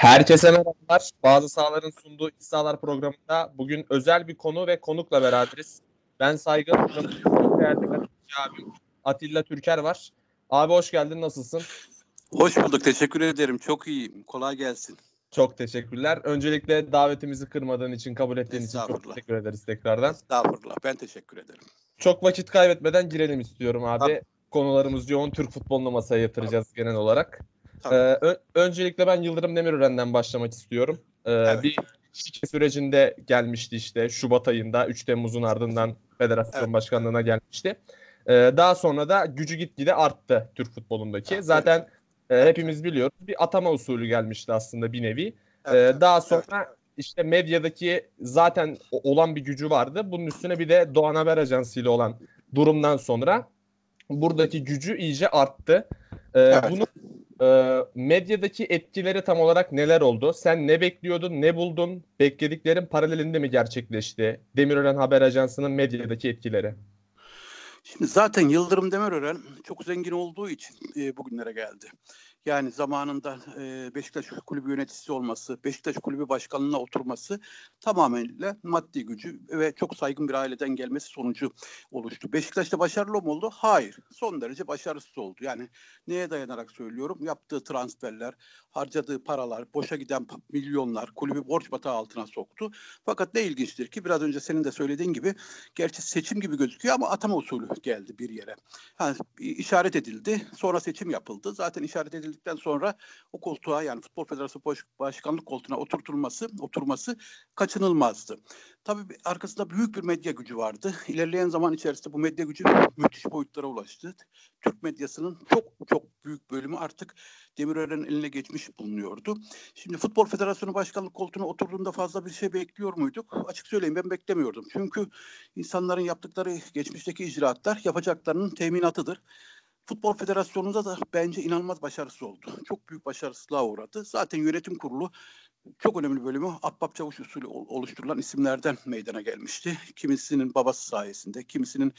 Herkese merhabalar. Bazı sahaların sunduğu İç Sahalar programında bugün özel bir konu ve konukla beraberiz. Ben Saygın, değerli abim Atilla Türker var. Abi hoş geldin, nasılsın? Hoş bulduk, teşekkür ederim. Çok iyiyim, kolay gelsin. Çok teşekkürler. Öncelikle davetimizi kırmadığın için, kabul ettiğin için çok teşekkür ederiz tekrardan. Estağfurullah, ben teşekkür ederim. Çok vakit kaybetmeden girelim istiyorum abi. Tabii. Konularımız yoğun, Türk futbolunu masaya yatıracağız Tabii. genel olarak. Ee, öncelikle ben Yıldırım Demirören'den başlamak istiyorum. Ee, evet. Bir şike sürecinde gelmişti işte Şubat ayında 3 Temmuz'un ardından federasyon evet. başkanlığına gelmişti. Ee, daha sonra da gücü gitgide arttı Türk futbolundaki. Evet. Zaten e, hepimiz biliyoruz bir atama usulü gelmişti aslında bir nevi. Evet. Ee, daha sonra evet. işte medyadaki zaten olan bir gücü vardı. Bunun üstüne bir de Doğan Haber Ajansı ile olan durumdan sonra buradaki gücü iyice arttı. Ee, evet. Bunu e, medyadaki etkileri tam olarak neler oldu? Sen ne bekliyordun, ne buldun? Beklediklerin paralelinde mi gerçekleşti? Demirören Haber Ajansı'nın medyadaki etkileri. Şimdi zaten Yıldırım Demirören çok zengin olduğu için e, bugünlere geldi. Yani zamanında e, Beşiktaş kulübü yöneticisi olması, Beşiktaş kulübü başkanlığına oturması tamamıyla maddi gücü ve çok saygın bir aileden gelmesi sonucu oluştu. Beşiktaş'ta başarılı mı oldu? Hayır. Son derece başarısız oldu. Yani neye dayanarak söylüyorum? Yaptığı transferler, harcadığı paralar, boşa giden milyonlar kulübü borç batağı altına soktu. Fakat ne ilginçtir ki biraz önce senin de söylediğin gibi gerçi seçim gibi gözüküyor ama atama usulü geldi bir yere. Yani işaret edildi. Sonra seçim yapıldı. Zaten işaret edildi edildikten sonra o koltuğa yani Futbol Federasyonu Baş, Başkanlık koltuğuna oturtulması, oturması kaçınılmazdı. Tabii arkasında büyük bir medya gücü vardı. İlerleyen zaman içerisinde bu medya gücü müthiş boyutlara ulaştı. Türk medyasının çok çok büyük bölümü artık Demirören'in eline geçmiş bulunuyordu. Şimdi Futbol Federasyonu Başkanlık koltuğuna oturduğunda fazla bir şey bekliyor muyduk? Açık söyleyeyim ben beklemiyordum. Çünkü insanların yaptıkları geçmişteki icraatlar yapacaklarının teminatıdır. Futbol Federasyonu'nda da bence inanılmaz başarısı oldu. Çok büyük başarısızlığa uğradı. Zaten yönetim kurulu çok önemli bölümü Ahbap Çavuş usulü oluşturulan isimlerden meydana gelmişti. Kimisinin babası sayesinde, kimisinin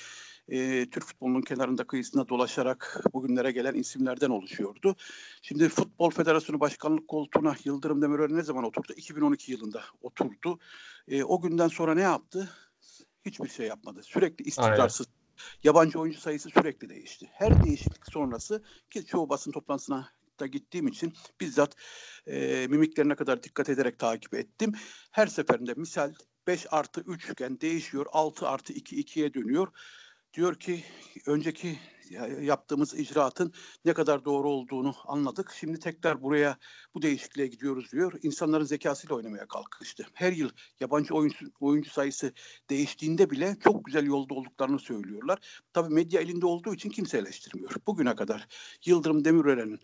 e, Türk futbolunun kenarında kıyısında dolaşarak bugünlere gelen isimlerden oluşuyordu. Şimdi Futbol Federasyonu Başkanlık koltuğuna Yıldırım Demirören ne zaman oturdu? 2012 yılında oturdu. E, o günden sonra ne yaptı? Hiçbir şey yapmadı. Sürekli istikrarsız. Aynen Yabancı oyuncu sayısı sürekli değişti. Her değişiklik sonrası ki çoğu basın toplantısına da gittiğim için bizzat e, mimiklerine kadar dikkat ederek takip ettim. Her seferinde misal 5 artı 3 iken değişiyor 6 artı 2 2'ye dönüyor. Diyor ki önceki yaptığımız icraatın ne kadar doğru olduğunu anladık. Şimdi tekrar buraya bu değişikliğe gidiyoruz diyor. İnsanların zekasıyla oynamaya kalkıştı. Her yıl yabancı oyuncu, oyuncu sayısı değiştiğinde bile çok güzel yolda olduklarını söylüyorlar. Tabii medya elinde olduğu için kimse eleştirmiyor. Bugüne kadar Yıldırım Demirören'in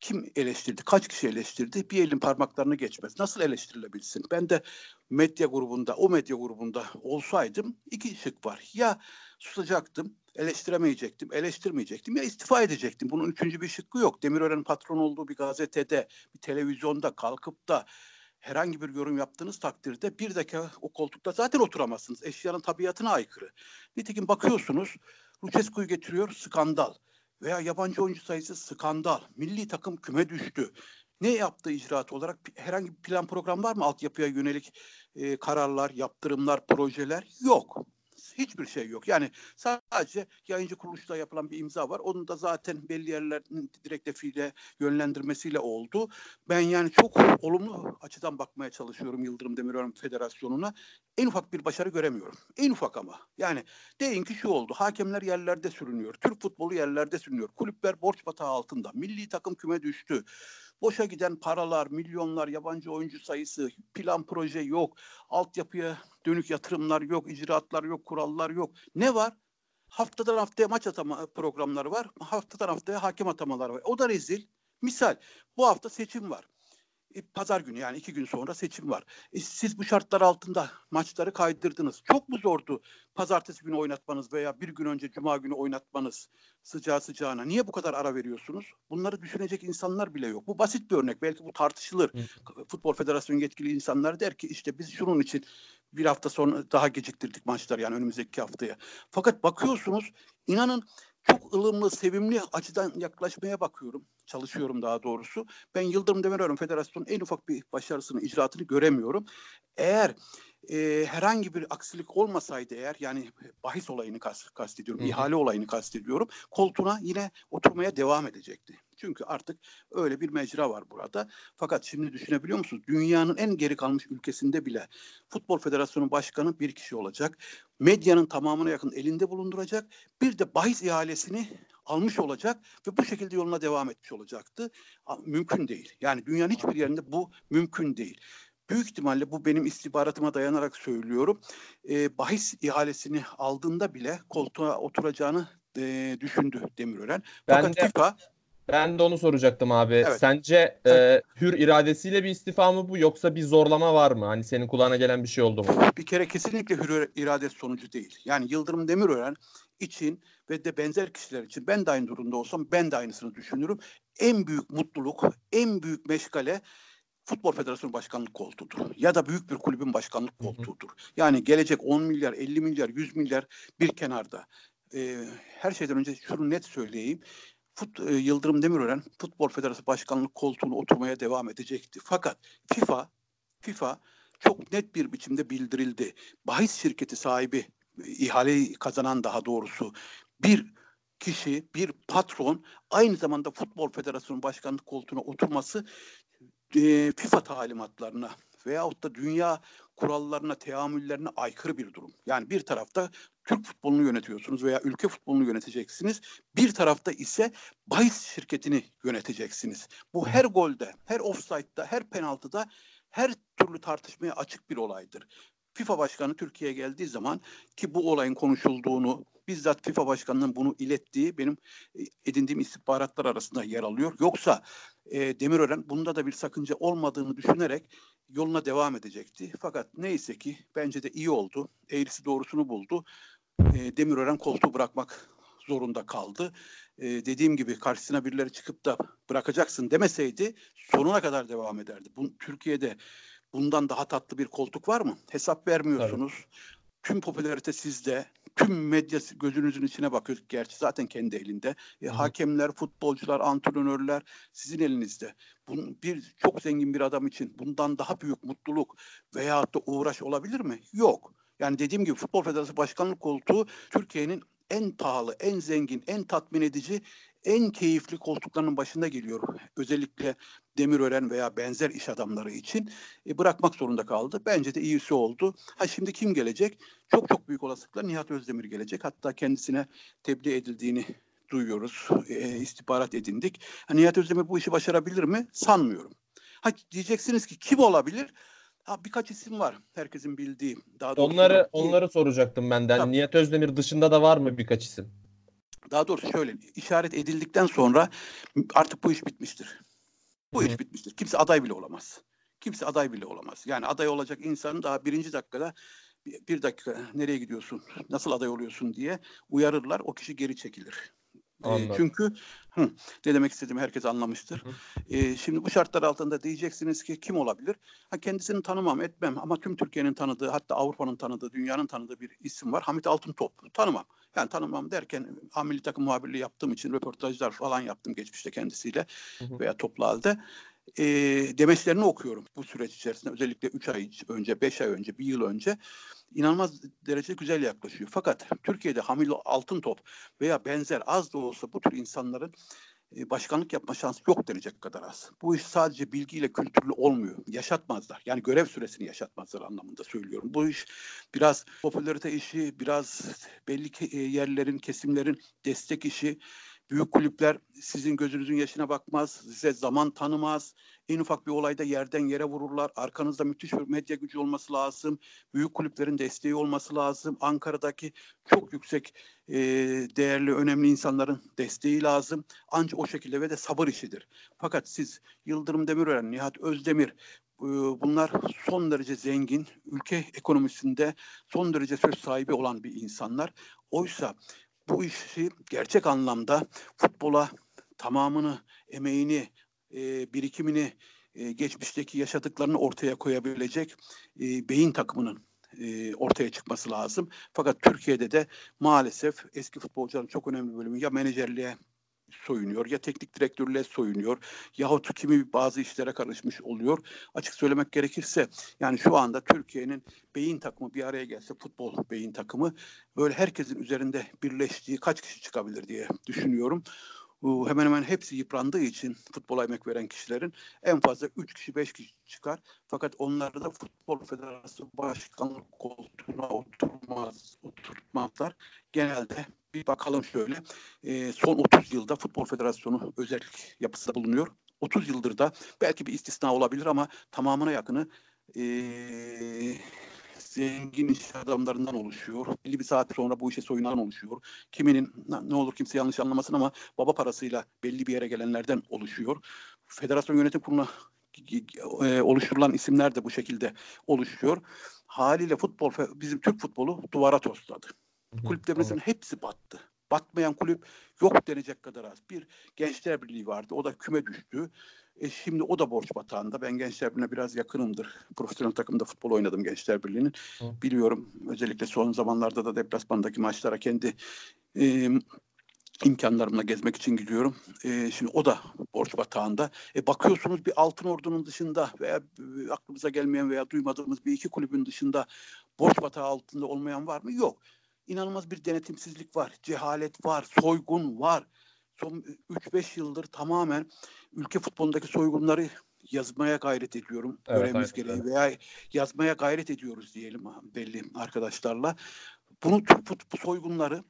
kim eleştirdi? Kaç kişi eleştirdi? Bir elin parmaklarını geçmez. Nasıl eleştirilebilsin? Ben de medya grubunda, o medya grubunda olsaydım iki şık var. Ya susacaktım, eleştiremeyecektim, eleştirmeyecektim ya istifa edecektim. Bunun üçüncü bir şıkkı yok. Demirören patron olduğu bir gazetede, bir televizyonda kalkıp da herhangi bir yorum yaptığınız takdirde bir dakika o koltukta zaten oturamazsınız. Eşyanın tabiatına aykırı. Nitekim bakıyorsunuz Lucescu'yu getiriyor skandal veya yabancı oyuncu sayısı skandal. Milli takım küme düştü. Ne yaptı icraat olarak? Herhangi bir plan program var mı? Altyapıya yönelik e, kararlar, yaptırımlar, projeler? Yok hiçbir şey yok. Yani sadece yayıncı kuruluşta yapılan bir imza var. Onun da zaten belli yerlerin direkt defiyle yönlendirmesiyle oldu. Ben yani çok olumlu açıdan bakmaya çalışıyorum Yıldırım Demirören Federasyonu'na. En ufak bir başarı göremiyorum. En ufak ama. Yani deyin ki şu oldu. Hakemler yerlerde sürünüyor. Türk futbolu yerlerde sürünüyor. Kulüpler borç batağı altında. Milli takım küme düştü. Boşa giden paralar, milyonlar, yabancı oyuncu sayısı, plan proje yok. Altyapıya dönük yatırımlar yok, icraatlar yok, kurallar yok. Ne var? Haftadan haftaya maç atama programları var. Haftadan haftaya hakem atamaları var. O da rezil. Misal bu hafta seçim var. E, pazar günü yani iki gün sonra seçim var. E, siz bu şartlar altında maçları kaydırdınız. Çok mu zordu pazartesi günü oynatmanız veya bir gün önce cuma günü oynatmanız sıcağı sıcağına? Niye bu kadar ara veriyorsunuz? Bunları düşünecek insanlar bile yok. Bu basit bir örnek. Belki bu tartışılır. Hı. Futbol Federasyonu yetkili insanlar der ki işte biz şunun için bir hafta sonra daha geciktirdik maçlar yani önümüzdeki haftaya. Fakat bakıyorsunuz inanın çok ılımlı, sevimli açıdan yaklaşmaya bakıyorum. Çalışıyorum daha doğrusu. Ben Yıldırım Demirören Federasyonu'nun en ufak bir başarısını, icraatını göremiyorum. Eğer e, herhangi bir aksilik olmasaydı eğer yani bahis olayını kast, kastediyorum, Hı. ihale olayını kastediyorum. Koltuğuna yine oturmaya devam edecekti. Çünkü artık öyle bir mecra var burada. Fakat şimdi düşünebiliyor musunuz? Dünyanın en geri kalmış ülkesinde bile Futbol Federasyonu Başkanı bir kişi olacak. Medyanın tamamına yakın elinde bulunduracak. Bir de bahis ihalesini almış olacak ve bu şekilde yoluna devam etmiş olacaktı. Mümkün değil. Yani dünyanın hiçbir yerinde bu mümkün değil büyük ihtimalle bu benim istihbaratıma dayanarak söylüyorum. E, bahis ihalesini aldığında bile koltuğa oturacağını e, düşündü Demirören. Fakat ben de, FIFA ben de onu soracaktım abi. Evet. Sence e, hür iradesiyle bir istifa mı bu yoksa bir zorlama var mı? Hani senin kulağına gelen bir şey oldu mu? Bir kere kesinlikle hür irade sonucu değil. Yani Yıldırım Demirören için ve de benzer kişiler için ben de aynı durumda olsam ben de aynısını düşünürüm. En büyük mutluluk, en büyük meşgale Futbol Federasyonu Başkanlık koltuğudur. Ya da büyük bir kulübün başkanlık koltuğudur. Yani gelecek 10 milyar, 50 milyar, 100 milyar bir kenarda. Ee, her şeyden önce şunu net söyleyeyim. Fut, e, Yıldırım Demirören Futbol Federasyonu Başkanlık koltuğuna oturmaya devam edecekti. Fakat FIFA FIFA çok net bir biçimde bildirildi. Bahis şirketi sahibi ihaleyi kazanan daha doğrusu bir kişi, bir patron aynı zamanda Futbol Federasyonu Başkanlık koltuğuna oturması e, FIFA talimatlarına veyahut da dünya kurallarına, teamüllerine aykırı bir durum. Yani bir tarafta Türk futbolunu yönetiyorsunuz veya ülke futbolunu yöneteceksiniz. Bir tarafta ise bahis şirketini yöneteceksiniz. Bu her golde, her offside'da, her penaltıda her türlü tartışmaya açık bir olaydır. FIFA Başkanı Türkiye'ye geldiği zaman ki bu olayın konuşulduğunu bizzat FIFA Başkanı'nın bunu ilettiği benim e, edindiğim istihbaratlar arasında yer alıyor. Yoksa e, Demirören bunda da bir sakınca olmadığını düşünerek yoluna devam edecekti. Fakat neyse ki bence de iyi oldu. Eğrisi doğrusunu buldu. E, Demirören koltuğu bırakmak zorunda kaldı. E, dediğim gibi karşısına birileri çıkıp da bırakacaksın demeseydi sonuna kadar devam ederdi. Bu, Türkiye'de bundan daha tatlı bir koltuk var mı? Hesap vermiyorsunuz. Tabii. Tüm popülarite sizde tüm medya gözünüzün içine bakıyor. Gerçi zaten kendi elinde. E, hakemler, futbolcular, antrenörler sizin elinizde. Bunun bir çok zengin bir adam için bundan daha büyük mutluluk veya da uğraş olabilir mi? Yok. Yani dediğim gibi Futbol Federasyonu Başkanlık koltuğu Türkiye'nin en pahalı, en zengin, en tatmin edici, en keyifli koltuklarının başında geliyor. Özellikle Demirören veya benzer iş adamları için e, bırakmak zorunda kaldı. Bence de iyisi oldu. Ha şimdi kim gelecek? Çok çok büyük olasılıkla Nihat Özdemir gelecek. Hatta kendisine tebliğ edildiğini duyuyoruz. E, istihbarat edindik. Ha, Nihat Özdemir bu işi başarabilir mi? Sanmıyorum. Ha diyeceksiniz ki kim olabilir? Ha birkaç isim var herkesin bildiği. Daha onları onları soracaktım benden. Tabii. Nihat Özdemir dışında da var mı birkaç isim? Daha doğrusu şöyle işaret edildikten sonra artık bu iş bitmiştir. Bu iş bitmiştir. Kimse aday bile olamaz. Kimse aday bile olamaz. Yani aday olacak insanın daha birinci dakikada bir dakika nereye gidiyorsun, nasıl aday oluyorsun diye uyarırlar. O kişi geri çekilir. Anladım. Çünkü hı, ne demek istediğimi herkes anlamıştır. Hı. E, şimdi bu şartlar altında diyeceksiniz ki kim olabilir? Ha, kendisini tanımam etmem ama tüm Türkiye'nin tanıdığı hatta Avrupa'nın tanıdığı, dünyanın tanıdığı bir isim var. Hamit Altıntop. Tanımam. Yani tanımam derken amili takım muhabirliği yaptığım için röportajlar falan yaptım geçmişte kendisiyle hı hı. veya toplu halde e, demeçlerini okuyorum bu süreç içerisinde. Özellikle 3 ay önce, 5 ay önce, 1 yıl önce inanılmaz derecede güzel yaklaşıyor. Fakat Türkiye'de Hamil Altın Top veya benzer az da olsa bu tür insanların başkanlık yapma şansı yok denecek kadar az. Bu iş sadece bilgiyle kültürlü olmuyor. Yaşatmazlar. Yani görev süresini yaşatmazlar anlamında söylüyorum. Bu iş biraz popülarite işi, biraz belli yerlerin, kesimlerin destek işi. Büyük kulüpler sizin gözünüzün yaşına bakmaz, size zaman tanımaz. En ufak bir olayda yerden yere vururlar. Arkanızda müthiş bir medya gücü olması lazım. Büyük kulüplerin desteği olması lazım. Ankara'daki çok yüksek e, değerli, önemli insanların desteği lazım. Ancak o şekilde ve de sabır işidir. Fakat siz Yıldırım Demirören, Nihat Özdemir, e, bunlar son derece zengin, ülke ekonomisinde son derece söz sahibi olan bir insanlar. Oysa bu işi gerçek anlamda futbola tamamını, emeğini, e, birikimini, e, geçmişteki yaşadıklarını ortaya koyabilecek e, beyin takımının e, ortaya çıkması lazım. Fakat Türkiye'de de maalesef eski futbolcuların çok önemli bölümü ya menajerliğe soyunuyor ya teknik direktörle soyunuyor yahut kimi bazı işlere karışmış oluyor. Açık söylemek gerekirse yani şu anda Türkiye'nin beyin takımı bir araya gelse futbol beyin takımı böyle herkesin üzerinde birleştiği kaç kişi çıkabilir diye düşünüyorum hemen hemen hepsi yıprandığı için futbola emek veren kişilerin en fazla 3 kişi 5 kişi çıkar. Fakat onları da Futbol Federasyonu Başkanlık koltuğuna oturmaz, oturtmazlar. Genelde bir bakalım şöyle e, son 30 yılda Futbol Federasyonu özel yapısı bulunuyor. 30 yıldır da belki bir istisna olabilir ama tamamına yakını e, zengin iş adamlarından oluşuyor. Belli bir saat sonra bu işe soyunan oluşuyor. Kiminin ne olur kimse yanlış anlamasın ama baba parasıyla belli bir yere gelenlerden oluşuyor. Federasyon yönetim kuruluna e, oluşturulan isimler de bu şekilde oluşuyor. Haliyle futbol bizim Türk futbolu duvara tosladı. Kulüplerimizin hepsi battı. Batmayan kulüp yok denecek kadar az. Bir Gençler Birliği vardı. O da küme düştü. E şimdi o da borç batağında. Ben Gençler Birliği'ne biraz yakınımdır. Profesyonel takımda futbol oynadım Gençler Birliği'nin. Biliyorum özellikle son zamanlarda da deplasmandaki maçlara kendi e, imkanlarımla gezmek için gidiyorum. E, şimdi o da borç batağında. E, bakıyorsunuz bir Altın Ordu'nun dışında veya e, aklımıza gelmeyen veya duymadığımız bir iki kulübün dışında borç batağı altında olmayan var mı? Yok. İnanılmaz bir denetimsizlik var, cehalet var, soygun var son 3-5 yıldır tamamen ülke futbolundaki soygunları yazmaya gayret ediyorum. Evet, görevimiz gereği veya yazmaya gayret ediyoruz diyelim belli arkadaşlarla. Bunu Türk futbol soygunları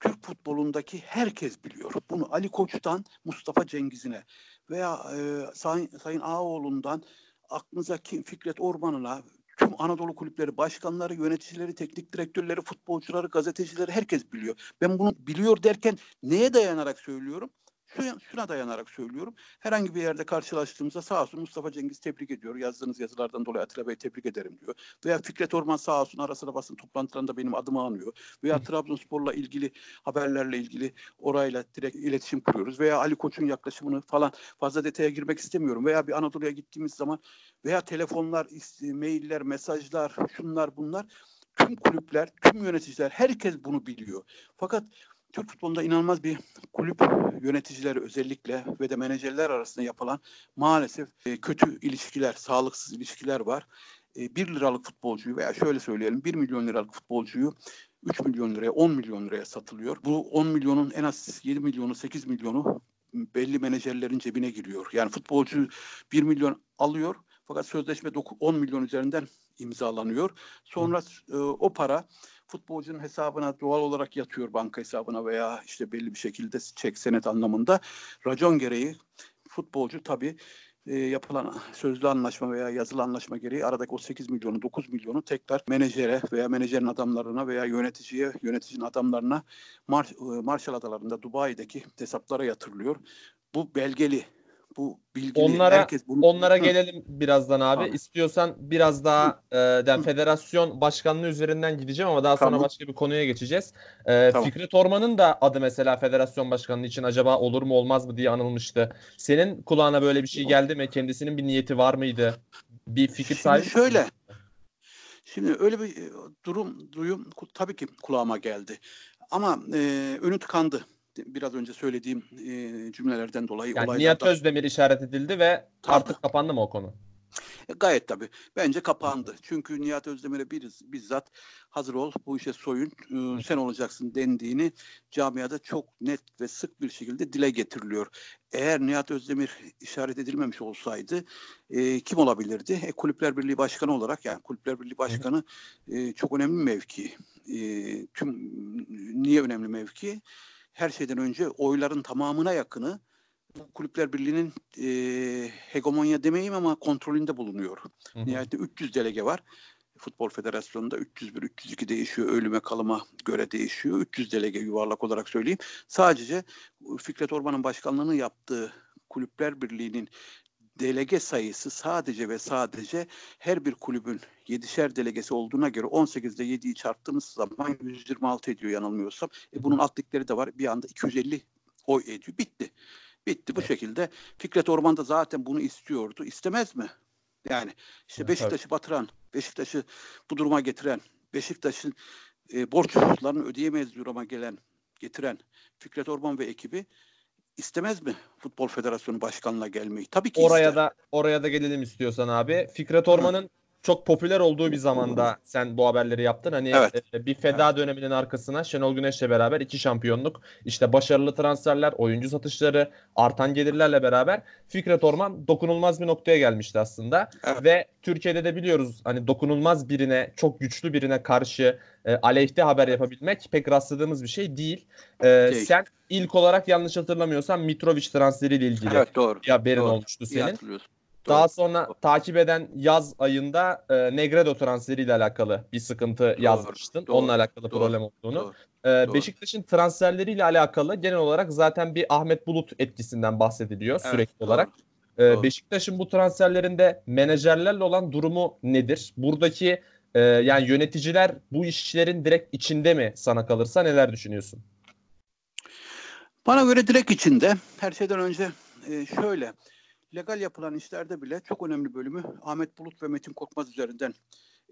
Türk futbolundaki herkes biliyor. Bunu Ali Koç'tan Mustafa Cengiz'ine veya e, Sayın, Sayın Ağoğlu'ndan aklınıza kim Fikret Orman'ına tüm Anadolu kulüpleri başkanları, yöneticileri, teknik direktörleri, futbolcuları, gazetecileri herkes biliyor. Ben bunu biliyor derken neye dayanarak söylüyorum? Şuna, dayanarak söylüyorum. Herhangi bir yerde karşılaştığımızda sağ olsun Mustafa Cengiz tebrik ediyor. Yazdığınız yazılardan dolayı Atilla Bey tebrik ederim diyor. Veya Fikret Orman sağ olsun ara sıra basın toplantılarında benim adımı anıyor. Veya Trabzonspor'la ilgili haberlerle ilgili orayla direkt iletişim kuruyoruz. Veya Ali Koç'un yaklaşımını falan fazla detaya girmek istemiyorum. Veya bir Anadolu'ya gittiğimiz zaman veya telefonlar, mailler, mesajlar, şunlar bunlar tüm kulüpler, tüm yöneticiler herkes bunu biliyor. Fakat Türk futbolunda inanılmaz bir kulüp yöneticileri özellikle ve de menajerler arasında yapılan maalesef e, kötü ilişkiler, sağlıksız ilişkiler var. E, 1 liralık futbolcuyu veya şöyle söyleyelim 1 milyon liralık futbolcuyu 3 milyon liraya 10 milyon liraya satılıyor. Bu 10 milyonun en az 7 milyonu 8 milyonu belli menajerlerin cebine giriyor. Yani futbolcu 1 milyon alıyor fakat sözleşme 10 milyon üzerinden imzalanıyor. Sonra e, o para futbolcunun hesabına doğal olarak yatıyor banka hesabına veya işte belli bir şekilde çek senet anlamında. Racon gereği futbolcu tabii e, yapılan sözlü anlaşma veya yazılı anlaşma gereği aradaki o 8 milyonu 9 milyonu tekrar menajere veya menajerin adamlarına veya yöneticiye yöneticinin adamlarına Mar Marshall Adaları'nda Dubai'deki hesaplara yatırılıyor. Bu belgeli bu bilgili onlara, herkes bunu... Onlara gelelim birazdan abi. abi. İstiyorsan biraz daha e, yani federasyon başkanlığı üzerinden gideceğim ama daha sonra tamam. başka bir konuya geçeceğiz. E, tamam. Fikret Orman'ın da adı mesela federasyon başkanlığı için acaba olur mu olmaz mı diye anılmıştı. Senin kulağına böyle bir şey geldi mi? Kendisinin bir niyeti var mıydı? Bir fikir sahibi Şimdi şöyle. Mi? Şimdi öyle bir e, durum duyum tabii ki kulağıma geldi. Ama e, önü tıkandı biraz önce söylediğim e, cümlelerden dolayı. Yani Nihat Özdemir işaret edildi ve tabii. artık kapandı mı o konu? E, gayet tabii. Bence kapandı. Çünkü Nihat Özdemir'e bir, bizzat hazır ol bu işe soyun e, sen olacaksın dendiğini camiada çok net ve sık bir şekilde dile getiriliyor. Eğer Nihat Özdemir işaret edilmemiş olsaydı e, kim olabilirdi? E, Kulüpler Birliği Başkanı olarak yani Kulüpler Birliği Başkanı e, çok önemli mevki. E, tüm niye önemli mevki? Her şeyden önce oyların tamamına yakını Kulüpler Birliği'nin e, hegemonya demeyeyim ama kontrolünde bulunuyor. Hı hı. Nihayetinde 300 delege var. Futbol Federasyonu'nda 301, 302 değişiyor. Ölüme kalıma göre değişiyor. 300 delege yuvarlak olarak söyleyeyim. Sadece Fikret Orman'ın başkanlığını yaptığı Kulüpler Birliği'nin delege sayısı sadece ve sadece her bir kulübün 7'şer delegesi olduğuna göre 18'de 7'yi çarptığımız zaman 126 ediyor yanılmıyorsam. E bunun alt ligleri de var. Bir anda 250 oy ediyor. Bitti. Bitti bu şekilde. Fikret Orman da zaten bunu istiyordu. İstemez mi? Yani işte Beşiktaş'ı batıran Beşiktaş'ı bu duruma getiren, Beşiktaş'ın e, borçlarını ödeyemez duruma gelen, getiren Fikret Orman ve ekibi istemez mi Futbol Federasyonu Başkanı'na gelmeyi? Tabii ki Oraya ister. da oraya da gelelim istiyorsan abi. Fikret Orman'ın çok popüler olduğu bir zamanda sen bu haberleri yaptın. Hani Evet. e, bir feda döneminin arkasına Şenol Güneş'le beraber iki şampiyonluk, işte başarılı transferler, oyuncu satışları, artan gelirlerle beraber Fikret Orman dokunulmaz bir noktaya gelmişti aslında. Evet. Ve Türkiye'de de biliyoruz hani dokunulmaz birine, çok güçlü birine karşı e, aleyhte haber yapabilmek pek rastladığımız bir şey değil. E, Değil. sen ilk olarak yanlış hatırlamıyorsam Mitrovic transferiyle ilgili Evet doğru. bir haberin Doğru. olmuştu İyi senin. Doğru. Daha sonra takip eden yaz ayında e, Negredo transferiyle alakalı bir sıkıntı yazmıştın. doğru, Onunla alakalı doğru, problem olduğunu. Doğru. E, doğru. Beşiktaş'ın transferleriyle alakalı genel olarak zaten bir Ahmet Bulut etkisinden bahsediliyor Evet, sürekli doğru. olarak. E, doğru. Beşiktaş'ın bu transferlerinde menajerlerle olan durumu nedir? Buradaki e, yani yöneticiler bu işlerin direkt içinde mi sana kalırsa neler düşünüyorsun? Bana göre direkt içinde her şeyden önce e, şöyle legal yapılan işlerde bile çok önemli bölümü Ahmet Bulut ve Metin Korkmaz üzerinden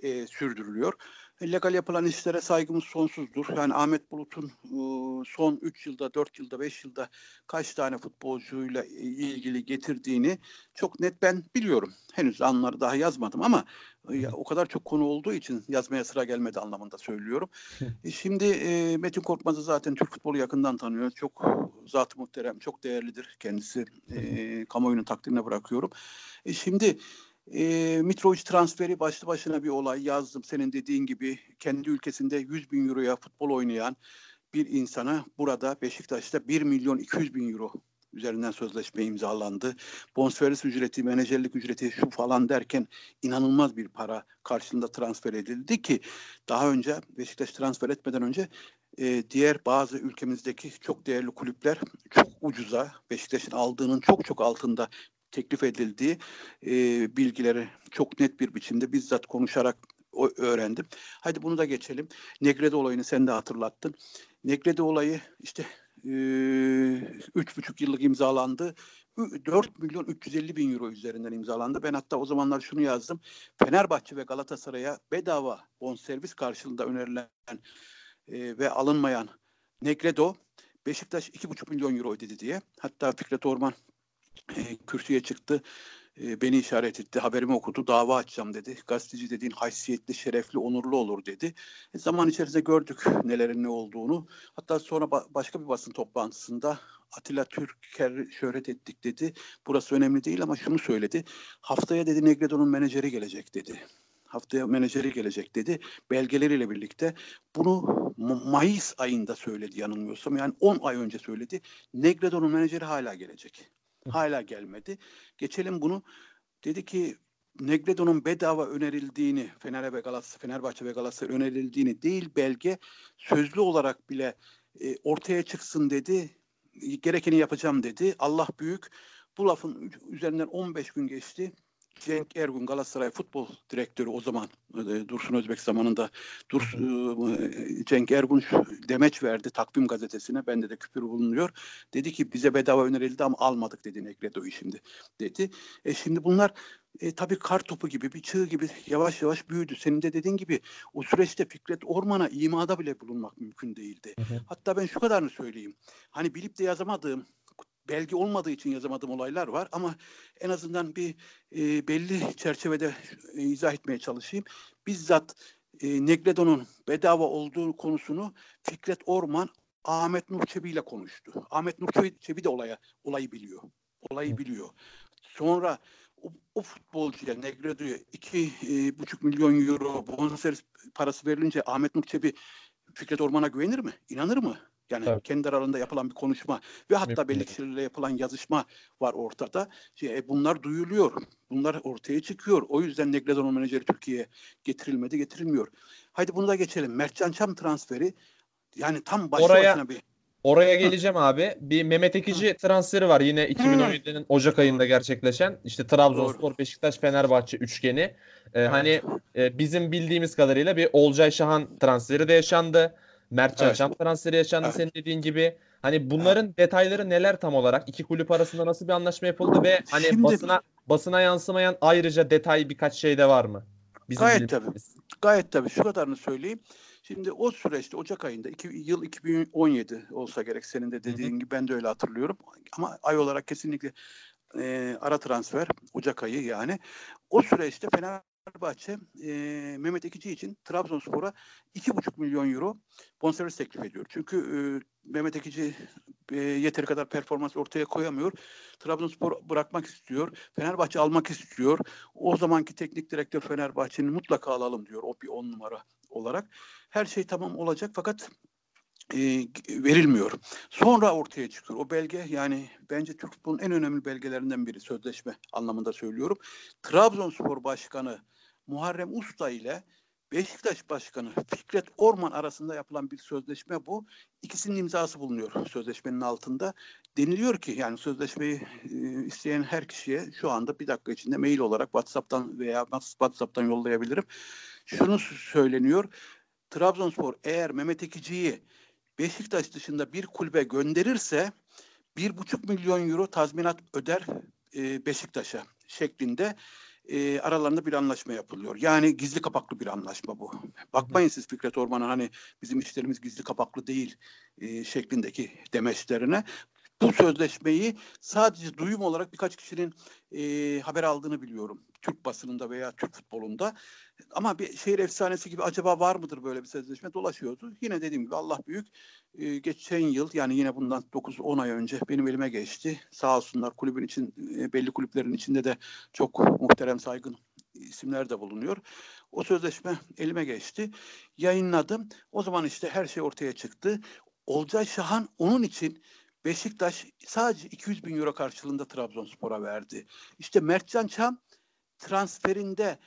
e, sürdürülüyor. E, legal yapılan işlere saygımız sonsuzdur. Yani Ahmet Bulut'un e, son 3 yılda, 4 yılda, 5 yılda kaç tane futbolcuyla ilgili getirdiğini çok net ben biliyorum. Henüz anları daha yazmadım ama e, o kadar çok konu olduğu için yazmaya sıra gelmedi anlamında söylüyorum. E, Şimdi e, Metin Korkmaz'ı zaten Türk futbolu yakından tanıyor. Çok zat muhterem, çok değerlidir kendisi. E, kamuoyunun takdirine bırakıyorum. E, şimdi e, Mitrovic transferi başlı başına bir olay yazdım. Senin dediğin gibi kendi ülkesinde 100 bin euroya futbol oynayan bir insana burada Beşiktaş'ta 1 milyon 200 bin euro üzerinden sözleşme imzalandı. Bonservis ücreti, menajerlik ücreti şu falan derken inanılmaz bir para karşılığında transfer edildi ki daha önce Beşiktaş transfer etmeden önce e, diğer bazı ülkemizdeki çok değerli kulüpler çok ucuza Beşiktaş'ın aldığının çok çok altında teklif edildiği e, bilgileri çok net bir biçimde bizzat konuşarak öğrendim. Hadi bunu da geçelim. Negredo olayını sen de hatırlattın. Negredo olayı işte üç buçuk yıllık imzalandı. Ü- 4 milyon 350 bin euro üzerinden imzalandı. Ben hatta o zamanlar şunu yazdım. Fenerbahçe ve Galatasaray'a bedava bonservis karşılığında önerilen ve alınmayan Negredo Beşiktaş 2,5 milyon euro ödedi diye. Hatta Fikret Orman e, kürsüye çıktı. E, beni işaret etti. Haberimi okudu. Dava açacağım dedi. Gazeteci dediğin haysiyetli, şerefli, onurlu olur dedi. E, zaman içerisinde gördük nelerin ne olduğunu. Hatta sonra ba- başka bir basın toplantısında Atilla Türker şöhret ettik dedi. Burası önemli değil ama şunu söyledi. Haftaya dedi Negredo'nun menajeri gelecek dedi. Haftaya menajeri gelecek dedi. Belgeleriyle birlikte bunu Ma- Mayıs ayında söyledi yanılmıyorsam. Yani 10 ay önce söyledi. Negredo'nun menajeri hala gelecek. Hala gelmedi. Geçelim bunu. Dedi ki Negredo'nun bedava önerildiğini Fener'e ve Galatasaray, Fenerbahçe ve Galatasaray önerildiğini değil belge sözlü olarak bile e, ortaya çıksın dedi. Gerekeni yapacağım dedi. Allah büyük. Bu lafın üzerinden 15 gün geçti. Cenk Ergun Galatasaray futbol direktörü o zaman e, Dursun Özbek zamanında Durs, e, Cenk Ergun demeç verdi takvim gazetesine. Bende de küpür bulunuyor. Dedi ki bize bedava önerildi ama almadık dedi Negredo'yu şimdi dedi. E şimdi bunlar e, tabii kar topu gibi bir çığ gibi yavaş yavaş büyüdü. Senin de dediğin gibi o süreçte Fikret Orman'a imada bile bulunmak mümkün değildi. Hı hı. Hatta ben şu kadarını söyleyeyim. Hani bilip de yazamadığım belge olmadığı için yazamadığım olaylar var ama en azından bir e, belli çerçevede e, izah etmeye çalışayım. Bizzat e, Negredo'nun bedava olduğu konusunu Fikret Orman Ahmet Nur Çebi ile konuştu. Ahmet Nur Çebi, Çebi de olaya olayı biliyor. Olayı biliyor. Sonra o, o futbolcuya Negredo'ya iki e, buçuk milyon euro bonservis parası verilince Ahmet Nur Çebi Fikret Orman'a güvenir mi? İnanır mı? Yani Tabii. kendi aralarında yapılan bir konuşma ve hatta belli kişilerle yapılan yazışma var ortada. Şey, e, bunlar duyuluyor. Bunlar ortaya çıkıyor. O yüzden Negredo'nun menajeri Türkiye'ye getirilmedi, getirilmiyor. Haydi bunu da geçelim. Mertcan Çam transferi yani tam başlı Oraya- başına bir Oraya geleceğim abi. Bir Mehmet Ekici transferi var yine 2017'nin Ocak ayında gerçekleşen. İşte Trabzonspor, Beşiktaş, Fenerbahçe üçgeni. Ee, Hani e, bizim bildiğimiz kadarıyla bir Olcay Şahan transferi de yaşandı. Mertcan Evet. Şam transferi yaşandı Evet. senin dediğin gibi. Hani bunların detayları neler tam olarak? İki kulüp arasında nasıl bir anlaşma yapıldı ve hani Şimdi- basına basına yansımayan ayrıca detay birkaç şey de var mı? Bizim Gayet tabii. Gayet tabii. Şu kadarını söyleyeyim. Şimdi o süreçte Ocak ayında iki, yıl 2017 olsa gerek senin de dediğin Hı-hı. gibi ben de öyle hatırlıyorum. Ama ay olarak kesinlikle e, ara transfer Ocak ayı yani. O süreçte Fenerbahçe e, Mehmet Ekici için Trabzonspor'a 2,5 milyon euro bonservis teklif ediyor. Çünkü e, Mehmet Ekici e, yeteri kadar performans ortaya koyamıyor. Trabzonspor bırakmak istiyor. Fenerbahçe almak istiyor. O zamanki teknik direktör Fenerbahçe'nin mutlaka alalım diyor. O bir on numara olarak. Her şey tamam olacak fakat e, verilmiyor. Sonra ortaya çıkıyor. O belge yani bence Türk futbolunun en önemli belgelerinden biri sözleşme anlamında söylüyorum. Trabzonspor Başkanı Muharrem Usta ile Beşiktaş Başkanı Fikret Orman arasında yapılan bir sözleşme bu. İkisinin imzası bulunuyor sözleşmenin altında. Deniliyor ki yani sözleşmeyi e, isteyen her kişiye şu anda bir dakika içinde mail olarak WhatsApp'tan veya WhatsApp'tan yollayabilirim. Şunu söyleniyor. Trabzonspor eğer Mehmet Ekici'yi Beşiktaş dışında bir kulübe gönderirse bir buçuk milyon euro tazminat öder e, Beşiktaş'a şeklinde e, aralarında bir anlaşma yapılıyor. Yani gizli kapaklı bir anlaşma bu. Bakmayın siz Fikret Orman'a hani bizim işlerimiz gizli kapaklı değil e, şeklindeki demeçlerine. Bu sözleşmeyi sadece duyum olarak birkaç kişinin e, haber aldığını biliyorum. Türk basınında veya Türk futbolunda. Ama bir şehir efsanesi gibi acaba var mıdır böyle bir sözleşme dolaşıyordu. Yine dediğim gibi Allah büyük. E, geçen yıl yani yine bundan 9-10 ay önce benim elime geçti. Sağ olsunlar kulübün için e, belli kulüplerin içinde de çok muhterem saygın isimler de bulunuyor. O sözleşme elime geçti. Yayınladım. O zaman işte her şey ortaya çıktı. Olcay Şahan onun için Beşiktaş sadece 200 bin euro karşılığında Trabzonspor'a verdi. İşte Mertcan Çam transferinde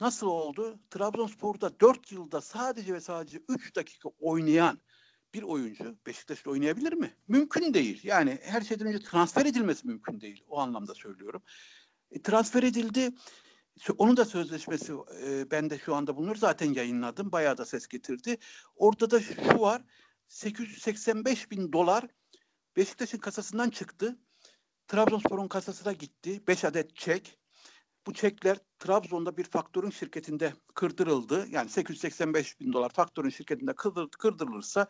nasıl oldu? Trabzonspor'da 4 yılda sadece ve sadece 3 dakika oynayan bir oyuncu Beşiktaş'ta oynayabilir mi? Mümkün değil. Yani her şeyden önce transfer edilmesi mümkün değil. O anlamda söylüyorum. E, transfer edildi. Onun da sözleşmesi e, ben de şu anda bulunuyor. Zaten yayınladım. Bayağı da ses getirdi. Orada da şu var. 885 bin dolar Beşiktaş'ın kasasından çıktı. Trabzonspor'un kasasına gitti. 5 adet çek. Bu çekler Trabzon'da bir faktörün şirketinde kırdırıldı. Yani 885 bin dolar faktörün şirketinde kırdır, kırdırılırsa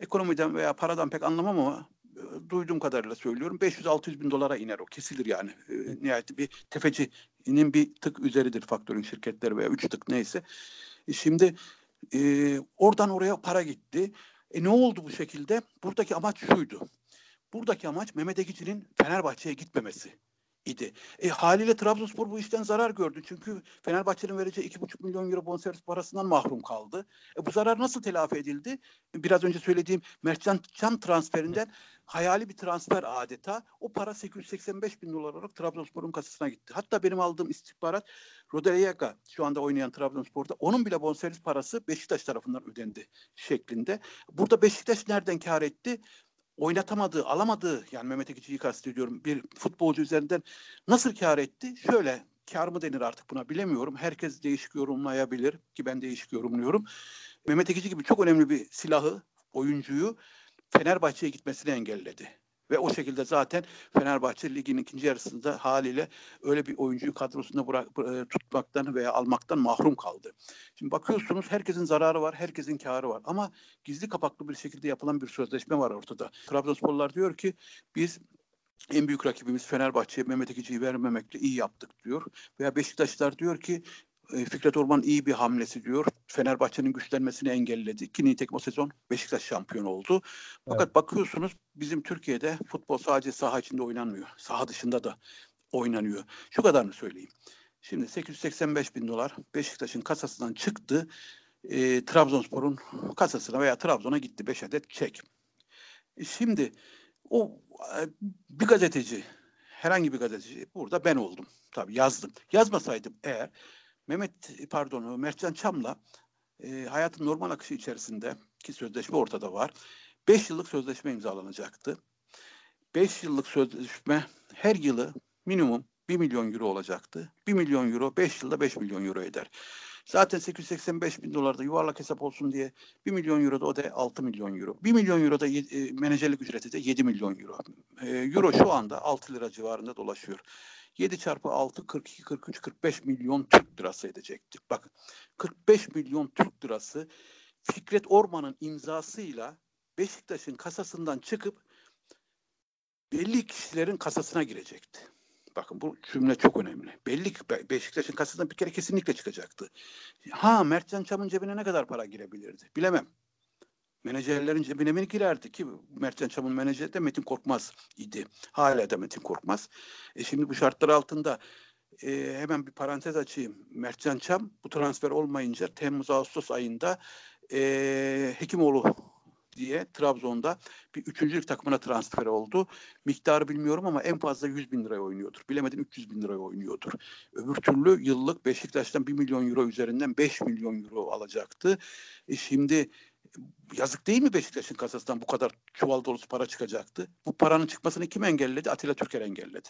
ekonomiden veya paradan pek anlamam ama e, duyduğum kadarıyla söylüyorum 500-600 bin dolara iner o kesilir yani. E, nihayet bir tefecinin bir tık üzeridir faktörün şirketleri veya üç tık neyse. E, şimdi e, oradan oraya para gitti. E ne oldu bu şekilde? Buradaki amaç şuydu. Buradaki amaç Mehmet Ekici'nin Fenerbahçe'ye gitmemesi idi. E, haliyle Trabzonspor bu işten zarar gördü. Çünkü Fenerbahçe'nin vereceği 2,5 milyon euro bonservis parasından mahrum kaldı. E, bu zarar nasıl telafi edildi? Biraz önce söylediğim Mertcan Can transferinden hayali bir transfer adeta. O para 885 bin dolar olarak Trabzonspor'un kasasına gitti. Hatta benim aldığım istihbarat Roderiega şu anda oynayan Trabzonspor'da onun bile bonservis parası Beşiktaş tarafından ödendi şeklinde. Burada Beşiktaş nereden kar etti? Oynatamadığı, alamadığı yani Mehmet Ekici'yi kastediyorum bir futbolcu üzerinden nasıl kar etti? Şöyle kar mı denir artık buna bilemiyorum. Herkes değişik yorumlayabilir ki ben değişik yorumluyorum. Mehmet Ekici gibi çok önemli bir silahı, oyuncuyu Fenerbahçe'ye gitmesini engelledi. Ve o şekilde zaten Fenerbahçe ligin ikinci yarısında haliyle öyle bir oyuncuyu kadrosunda bırak, e, tutmaktan veya almaktan mahrum kaldı. Şimdi bakıyorsunuz herkesin zararı var, herkesin karı var. Ama gizli kapaklı bir şekilde yapılan bir sözleşme var ortada. Trabzonsporlar diyor ki biz en büyük rakibimiz Fenerbahçe'ye Mehmet Ekici'yi vermemekle iyi yaptık diyor. Veya Beşiktaşlar diyor ki Fikret Orman iyi bir hamlesi diyor. Fenerbahçe'nin güçlenmesini engelledi. Ki nitekim o sezon Beşiktaş şampiyon oldu. Fakat evet. bakıyorsunuz bizim Türkiye'de futbol sadece saha içinde oynanmıyor. Saha dışında da oynanıyor. Şu kadarını söyleyeyim. Şimdi 885 bin dolar Beşiktaş'ın kasasından çıktı. E, Trabzonspor'un kasasına veya Trabzon'a gitti 5 adet çek. E, şimdi o e, bir gazeteci herhangi bir gazeteci burada ben oldum. Tabii yazdım. Yazmasaydım eğer Mehmet pardon Mertcan Çam'la e, hayatın normal akışı içerisinde ki sözleşme ortada var. 5 yıllık sözleşme imzalanacaktı. 5 yıllık sözleşme her yılı minimum 1 milyon euro olacaktı. 1 milyon euro 5 yılda 5 milyon euro eder. Zaten 885 bin dolarda yuvarlak hesap olsun diye 1 milyon euro da o da 6 milyon euro. 1 milyon euro da e, menajerlik ücreti de 7 milyon euro. E, euro şu anda 6 lira civarında dolaşıyor. 7 çarpı 6 42 43 45 milyon Türk lirası edecekti. Bakın 45 milyon Türk lirası Fikret Orman'ın imzasıyla Beşiktaş'ın kasasından çıkıp belli kişilerin kasasına girecekti. Bakın bu cümle çok önemli. Belli ki Beşiktaş'ın kasasından bir kere kesinlikle çıkacaktı. Ha Mertcan Çam'ın cebine ne kadar para girebilirdi? Bilemem. Menajerlerin cebine mi girerdi ki Mertcan Çam'ın menajeri de Metin Korkmaz idi. Hala da Metin Korkmaz. E şimdi bu şartlar altında e, hemen bir parantez açayım. Mertcan Çam bu transfer olmayınca Temmuz-Ağustos ayında e, Hekimoğlu diye Trabzon'da bir üçüncülük takımına transfer oldu. Miktarı bilmiyorum ama en fazla 100 bin liraya oynuyordur. Bilemedim 300 bin liraya oynuyordur. Öbür türlü yıllık Beşiktaş'tan 1 milyon euro üzerinden 5 milyon euro alacaktı. E şimdi yazık değil mi Beşiktaş'ın kasasından bu kadar çuval dolusu para çıkacaktı? Bu paranın çıkmasını kim engelledi? Atilla Türker engelledi.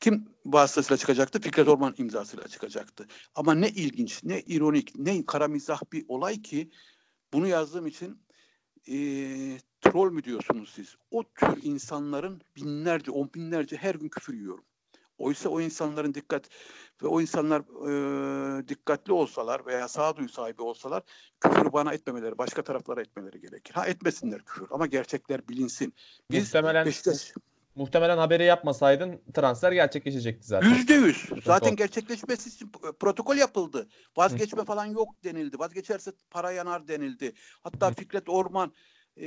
Kim vasıtasıyla çıkacaktı? Fikret Orman imzasıyla çıkacaktı. Ama ne ilginç, ne ironik, ne kara mizah bir olay ki bunu yazdığım için e, troll mü diyorsunuz siz? O tür insanların binlerce, on binlerce her gün küfür yiyorum. Oysa o insanların dikkat ve o insanlar e, dikkatli olsalar veya sağduyu sahibi olsalar küfür bana etmemeleri, başka taraflara etmeleri gerekir. Ha etmesinler küfür ama gerçekler bilinsin. Biz Muhtemelen Beşiktaş Muhtemelen haberi yapmasaydın transfer gerçekleşecekti zaten. Yüzde yüz. Zaten protokolü için protokol yapıldı. Vazgeçme falan yok denildi. Vazgeçerse para yanar denildi. Hatta Fikret Orman e,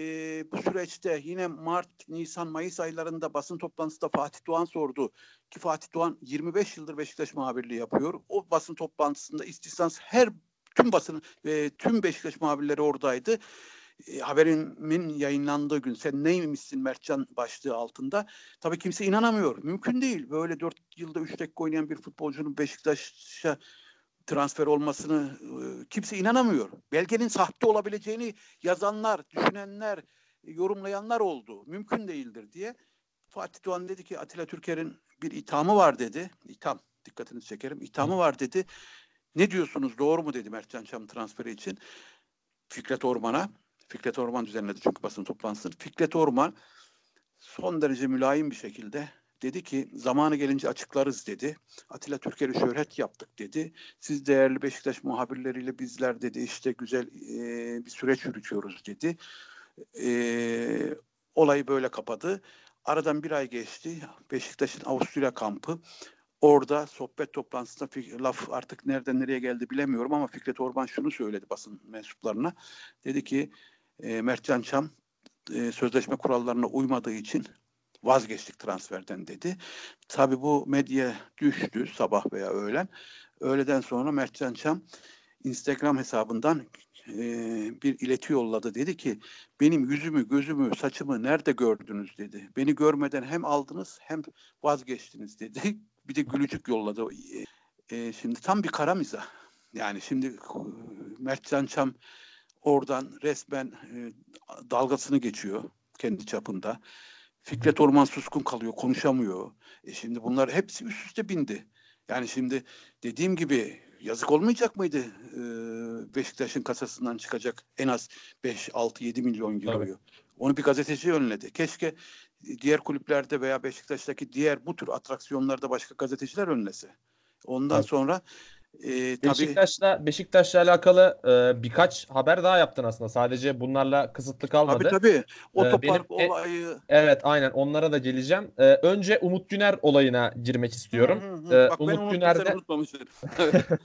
bu süreçte yine Mart, Nisan, Mayıs aylarında basın toplantısında Fatih Doğan sordu. Ki Fatih Doğan 25 yıldır Beşiktaş muhabirliği yapıyor. O basın toplantısında istisnasız her tüm basın ve tüm Beşiktaş muhabirleri oradaydı e, haberimin yayınlandığı gün sen neymişsin Mertcan başlığı altında tabii kimse inanamıyor. Mümkün değil. Böyle dört yılda üç dakika oynayan bir futbolcunun Beşiktaş'a transfer olmasını e, kimse inanamıyor. Belgenin sahte olabileceğini yazanlar, düşünenler, yorumlayanlar oldu. Mümkün değildir diye. Fatih Doğan dedi ki Atilla Türker'in bir ithamı var dedi. İtham, dikkatinizi çekerim. İthamı var dedi. Ne diyorsunuz doğru mu dedi Mertcan Çam transferi için. Fikret Orman'a. Fikret Orman düzenledi çünkü basın toplantısını. Fikret Orman son derece mülayim bir şekilde dedi ki zamanı gelince açıklarız dedi. Atilla Türker'i şöhret yaptık dedi. Siz değerli Beşiktaş muhabirleriyle bizler dedi işte güzel e, bir süreç yürütüyoruz dedi. E, olayı böyle kapadı. Aradan bir ay geçti. Beşiktaş'ın Avusturya kampı. Orada sohbet toplantısında laf artık nereden nereye geldi bilemiyorum ama Fikret Orman şunu söyledi basın mensuplarına. Dedi ki e, Mertcan Çam e, sözleşme kurallarına uymadığı için vazgeçtik transferden dedi. Tabii bu medya düştü sabah veya öğlen. Öğleden sonra Mertcan Çam Instagram hesabından e, bir ileti yolladı. Dedi ki benim yüzümü, gözümü, saçımı nerede gördünüz dedi. Beni görmeden hem aldınız hem vazgeçtiniz dedi. Bir de gülücük yolladı. E, şimdi tam bir kara mizah. Yani şimdi Mertcan Çam oradan resmen e, dalgasını geçiyor kendi çapında. Fikret Orman suskun kalıyor, konuşamıyor. E şimdi bunlar hepsi üst üste bindi. Yani şimdi dediğim gibi yazık olmayacak mıydı e, Beşiktaş'ın kasasından çıkacak en az 5, 6, 7 milyon euroyu? Onu bir gazeteci önledi. Keşke diğer kulüplerde veya Beşiktaş'taki diğer bu tür atraksiyonlarda başka gazeteciler önlese. Ondan Tabii. sonra e, Beşiktaş'la Beşiktaş'la alakalı e, birkaç haber daha yaptın aslında. Sadece bunlarla kısıtlı kalmadı. Tabii tabii. Otopark e, olayı. E, evet aynen onlara da geleceğim. E, önce Umut Güner olayına girmek istiyorum. Hı hı hı. E, Bak, Umut Güner'de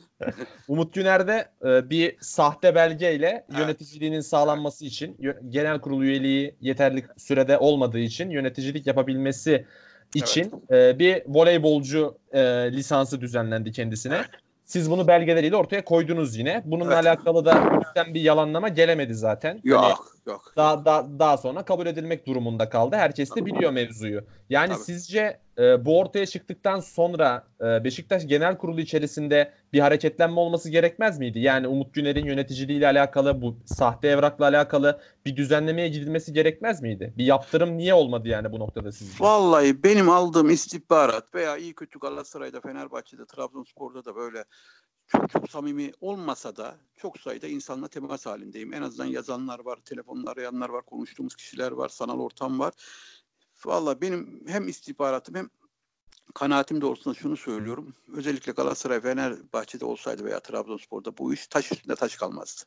Umut Güner'de e, bir sahte belgeyle evet. yöneticiliğinin sağlanması için genel kurul üyeliği yeterli sürede olmadığı için yöneticilik yapabilmesi için evet. e, bir voleybolcu e, lisansı düzenlendi kendisine. Evet. Siz bunu belgeleriyle ortaya koydunuz yine. Bununla evet. alakalı da bir yalanlama gelemedi zaten. Yok hani yok. Daha, daha, daha sonra kabul edilmek durumunda kaldı. Herkes de biliyor mevzuyu. Yani Tabii. sizce e, bu ortaya çıktıktan sonra e, Beşiktaş Genel Kurulu içerisinde bir hareketlenme olması gerekmez miydi? Yani Umut Güner'in yöneticiliğiyle alakalı bu sahte evrakla alakalı bir düzenlemeye gidilmesi gerekmez miydi? Bir yaptırım niye olmadı yani bu noktada sizce? Vallahi benim aldığım istihbarat veya iyi kötü Galatasaray'da, Fenerbahçe'de, Trabzonspor'da da böyle çok çok samimi olmasa da çok sayıda insanla temas halindeyim. En azından yazanlar var, telefonla arayanlar var, konuştuğumuz kişiler var, sanal ortam var. Valla benim hem istihbaratım hem kanaatim doğrultusunda şunu söylüyorum. Özellikle Galatasaray, Fenerbahçe'de olsaydı veya Trabzonspor'da bu iş taş üstünde taş kalmazdı.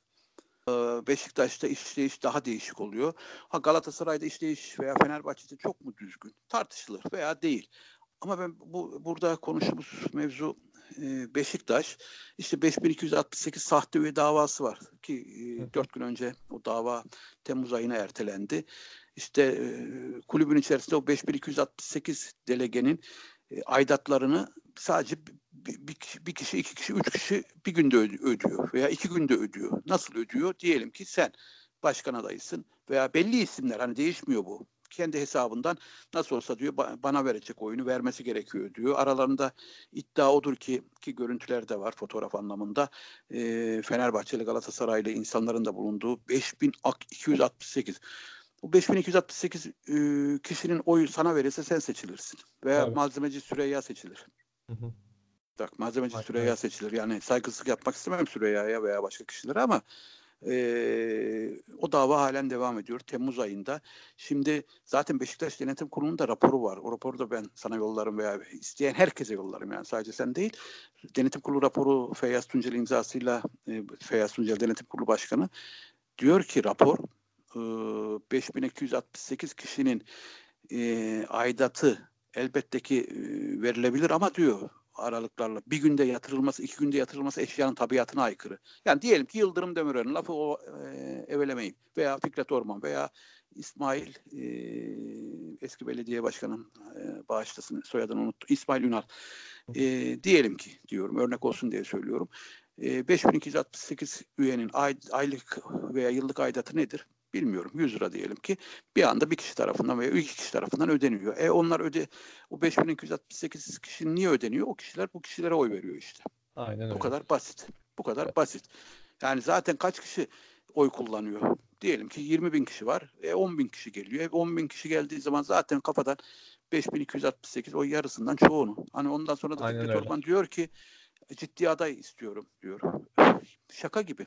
Ee, Beşiktaş'ta işleyiş daha değişik oluyor. Ha Galatasaray'da işleyiş veya Fenerbahçe'de çok mu düzgün? Tartışılır veya değil. Ama ben bu burada konuştuğumuz mevzu e, Beşiktaş işte 5268 sahte üye davası var ki e, 4 gün önce o dava Temmuz ayına ertelendi. İşte e, kulübün içerisinde o 5268 delegenin e, aidatlarını sadece bir, bir, kişi, iki kişi, üç kişi bir günde ödüyor veya iki günde ödüyor. Nasıl ödüyor? Diyelim ki sen başkan adaysın veya belli isimler hani değişmiyor bu kendi hesabından nasıl olsa diyor bana verecek oyunu vermesi gerekiyor diyor. Aralarında iddia odur ki ki görüntüler de var fotoğraf anlamında. E, Fenerbahçeli Galatasaraylı insanların da bulunduğu 5268 bu 5268 e, kişinin oyu sana verirse sen seçilirsin. Veya evet. malzemeci Süreyya seçilir. Hı hı. Bak malzemeci Aynen. Süreyya seçilir. Yani saygısızlık yapmak istemem Süreyya'ya veya başka kişilere ama e, o dava halen devam ediyor Temmuz ayında. Şimdi zaten Beşiktaş Denetim Kurulu'nun da raporu var. O raporu da ben sana yollarım veya isteyen herkese yollarım yani sadece sen değil. Denetim Kurulu raporu Feyyaz Tuncel imzasıyla e, Feyyaz Tuncel Denetim Kurulu Başkanı diyor ki rapor e, 5268 kişinin e, aidatı elbette ki e, verilebilir ama diyor aralıklarla bir günde yatırılması, iki günde yatırılması eşyanın tabiatına aykırı. Yani diyelim ki Yıldırım Demirören lafı o e, evelemeyin veya Fikret Orman veya İsmail e, eski belediye başkanı e, bağışlasın soyadını unuttu. İsmail Ünal. E, diyelim ki diyorum örnek olsun diye söylüyorum. E, 5268 üyenin ay, aylık veya yıllık aidatı nedir? Bilmiyorum 100 lira diyelim ki bir anda bir kişi tarafından veya iki kişi tarafından ödeniyor. E onlar öde o 5268 kişi niye ödeniyor? O kişiler bu kişilere oy veriyor işte. Aynen öyle. Bu kadar basit. Bu kadar evet. basit. Yani zaten kaç kişi oy kullanıyor? Diyelim ki 20 bin kişi var. E 10 bin kişi geliyor. E 10 bin kişi geldiği zaman zaten kafadan 5268 o yarısından çoğunu. Hani ondan sonra da Fikret Orman diyor ki ciddi aday istiyorum diyor. Şaka gibi.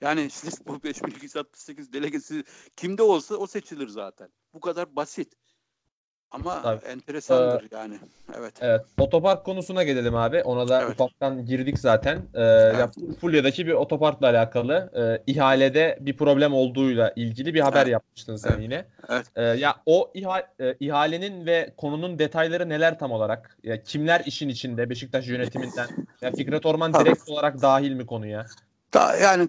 Yani siz bu 5268 delegesi kimde olsa o seçilir zaten. Bu kadar basit. Ama Tabii. enteresandır ee, yani. Evet. Evet. Otopark konusuna gelelim abi. Ona da evet. ufaktan girdik zaten. Ee, evet. ya, Fulya'daki bir otoparkla alakalı e, ihalede bir problem olduğuyla ilgili bir haber evet. yapmıştın sen evet. yine. Evet. Ee, ya o ihale, e, ihalenin ve konunun detayları neler tam olarak? Ya, kimler işin içinde Beşiktaş yönetiminden? ya Fikret Orman direkt olarak dahil mi konuya? Da, yani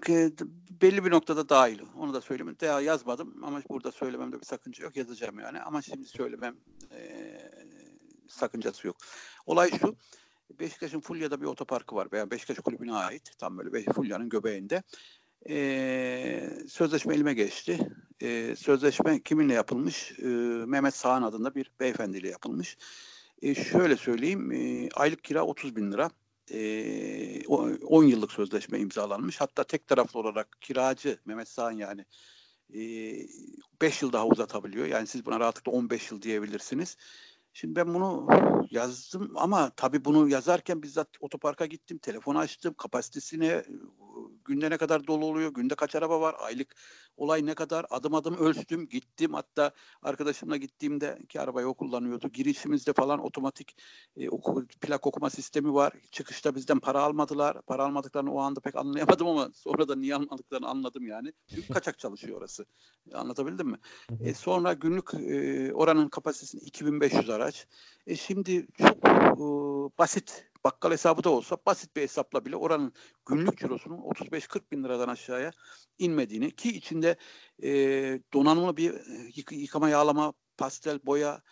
belli bir noktada dahil. Onu da söyleyeyim. Daha yazmadım ama burada söylememde bir sakınca yok. Yazacağım yani. Ama şimdi söylemem e, sakıncası yok. Olay şu. Beşiktaş'ın Fulya'da bir otoparkı var. Veya Beşiktaş kulübüne ait. Tam böyle Fulya'nın göbeğinde. E, sözleşme elime geçti. E, sözleşme kiminle yapılmış? E, Mehmet Sağan adında bir beyefendiyle yapılmış. E, şöyle söyleyeyim. E, aylık kira 30 bin lira e, 10 yıllık sözleşme imzalanmış. Hatta tek taraflı olarak kiracı Mehmet Sağan yani 5 yıl daha uzatabiliyor. Yani siz buna rahatlıkla 15 yıl diyebilirsiniz. Şimdi ben bunu yazdım ama tabii bunu yazarken bizzat otoparka gittim, telefon açtım, kapasitesine günde ne kadar dolu oluyor, günde kaç araba var, aylık olay ne kadar adım adım ölçtüm, gittim. Hatta arkadaşımla gittiğimde ki arabayı o kullanıyordu. Girişimizde falan otomatik e, oku, plak okuma sistemi var. Çıkışta bizden para almadılar. Para almadıklarını o anda pek anlayamadım ama sonra da niye almadıklarını anladım yani. Çünkü kaçak çalışıyor orası. Anlatabildim mi? E, sonra günlük e, oranın kapasitesi 2500 araç. E, şimdi çok e, basit bakkal hesabı da olsa basit bir hesapla bile oranın günlük cirosunun 35-40 bin liradan aşağıya inmediğini ki içinde e, donanımlı bir e, yık, yıkama, yağlama, pastel, boya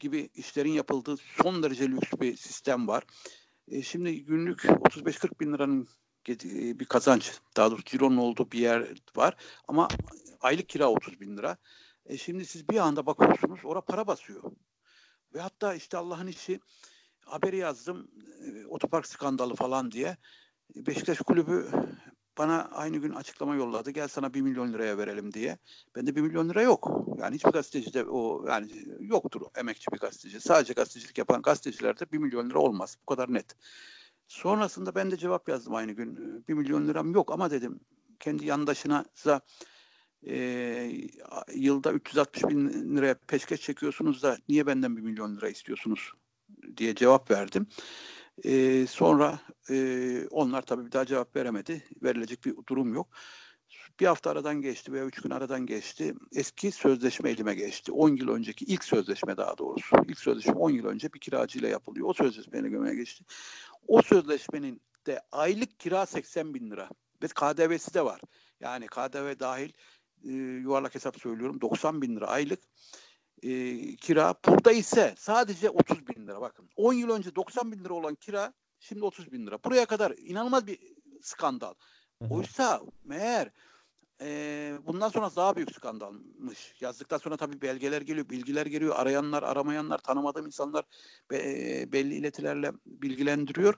gibi işlerin yapıldığı son derece lüks bir sistem var. E, şimdi günlük 35-40 bin liranın e, bir kazanç, daha doğrusu cironun olduğu bir yer var ama aylık kira 30 bin lira. E şimdi siz bir anda bakıyorsunuz orada para basıyor. Ve hatta işte Allah'ın işi haberi yazdım e, otopark skandalı falan diye. Beşiktaş kulübü bana aynı gün açıklama yolladı. Gel sana bir milyon liraya verelim diye. Bende bir milyon lira yok. Yani hiçbir gazeteci de o yani yoktur emekçi bir gazeteci. Sadece gazetecilik yapan gazetecilerde bir milyon lira olmaz. Bu kadar net. Sonrasında ben de cevap yazdım aynı gün. Bir milyon liram yok ama dedim kendi yandaşınıza e, yılda 360 bin liraya peşkeş çekiyorsunuz da niye benden bir milyon lira istiyorsunuz diye cevap verdim. E, sonra e, onlar tabii bir daha cevap veremedi. Verilecek bir durum yok. Bir hafta aradan geçti veya üç gün aradan geçti. Eski sözleşme elime geçti. 10 yıl önceki ilk sözleşme daha doğrusu. İlk sözleşme 10 yıl önce bir kiracıyla yapılıyor. O sözleşme elime geçti. O sözleşmenin de aylık kira 80 bin lira. Ve KDV'si de var. Yani KDV dahil e, yuvarlak hesap söylüyorum 90 bin lira aylık e, kira. Burada ise sadece 30 bin lira bakın. 10 yıl önce 90 bin lira olan kira şimdi 30 bin lira. Buraya kadar inanılmaz bir skandal. Oysa meğer e, bundan sonra daha büyük skandalmış. Yazdıktan sonra tabii belgeler geliyor, bilgiler geliyor. Arayanlar, aramayanlar, tanımadığım insanlar be, e, belli iletilerle bilgilendiriyor.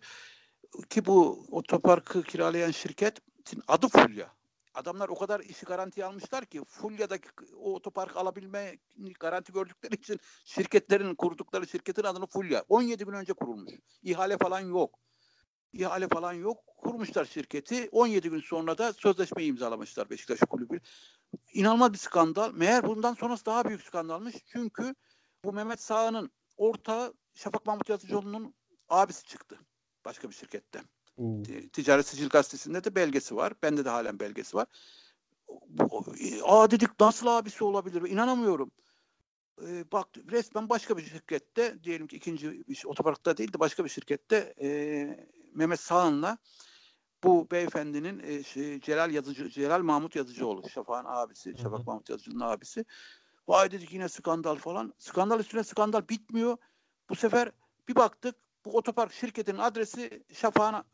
Ki bu otoparkı kiralayan şirketin adı Fulya. Adamlar o kadar işi garanti almışlar ki Fulya'daki o otopark alabilme garanti gördükleri için şirketlerin kurdukları şirketin adını Fulya. 17 gün önce kurulmuş. İhale falan yok ihale falan yok. Kurmuşlar şirketi. 17 gün sonra da sözleşmeyi imzalamışlar Beşiktaş Kulübü. İnanılmaz bir skandal. Meğer bundan sonrası daha büyük skandalmış. Çünkü bu Mehmet Sağ'ın ortağı Şafak Mahmut Yazıcıoğlu'nun abisi çıktı. Başka bir şirkette. Hmm. Ticaret Sicil Gazetesi'nde de belgesi var. Bende de halen belgesi var. Aa dedik nasıl abisi olabilir? İnanamıyorum. Ee, bak resmen başka bir şirkette diyelim ki ikinci otoparkta değil de başka bir şirkette e, Mehmet Sağan'la bu beyefendinin e, şey, Celal Yazıcı Celal Mahmut Yazıcıoğlu Şafak'ın abisi. Şafak Mahmut Yazıcı'nın abisi. Vay dedik yine skandal falan. Skandal üstüne skandal bitmiyor. Bu sefer bir baktık bu otopark şirketinin adresi Şafak'ın e,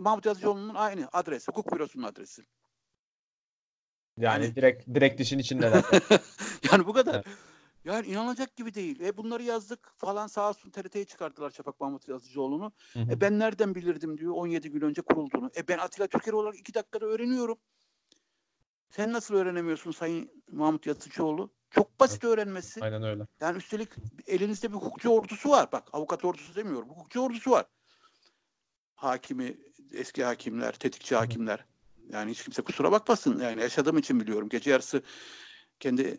Mahmut Yazıcıoğlu'nun aynı adresi. Hukuk bürosunun adresi. Yani, yani direkt direkt işin içindeler. yani bu kadar. Evet. Yani inanılacak gibi değil. E bunları yazdık falan sağ olsun TRT'ye çıkarttılar Şafak Mahmut Yazıcıoğlu'nu. Hı hı. E ben nereden bilirdim diyor 17 gün önce kurulduğunu. E ben Atilla Türker olarak iki dakikada öğreniyorum. Sen nasıl öğrenemiyorsun Sayın Mahmut Yazıcıoğlu? Çok basit evet. öğrenmesi. Aynen öyle. Yani üstelik elinizde bir hukukçu ordusu var. Bak avukat ordusu demiyorum. Hukukçu ordusu var. Hakimi, eski hakimler, tetikçi hakimler. Yani hiç kimse kusura bakmasın. Yani yaşadığım için biliyorum. Gece yarısı kendi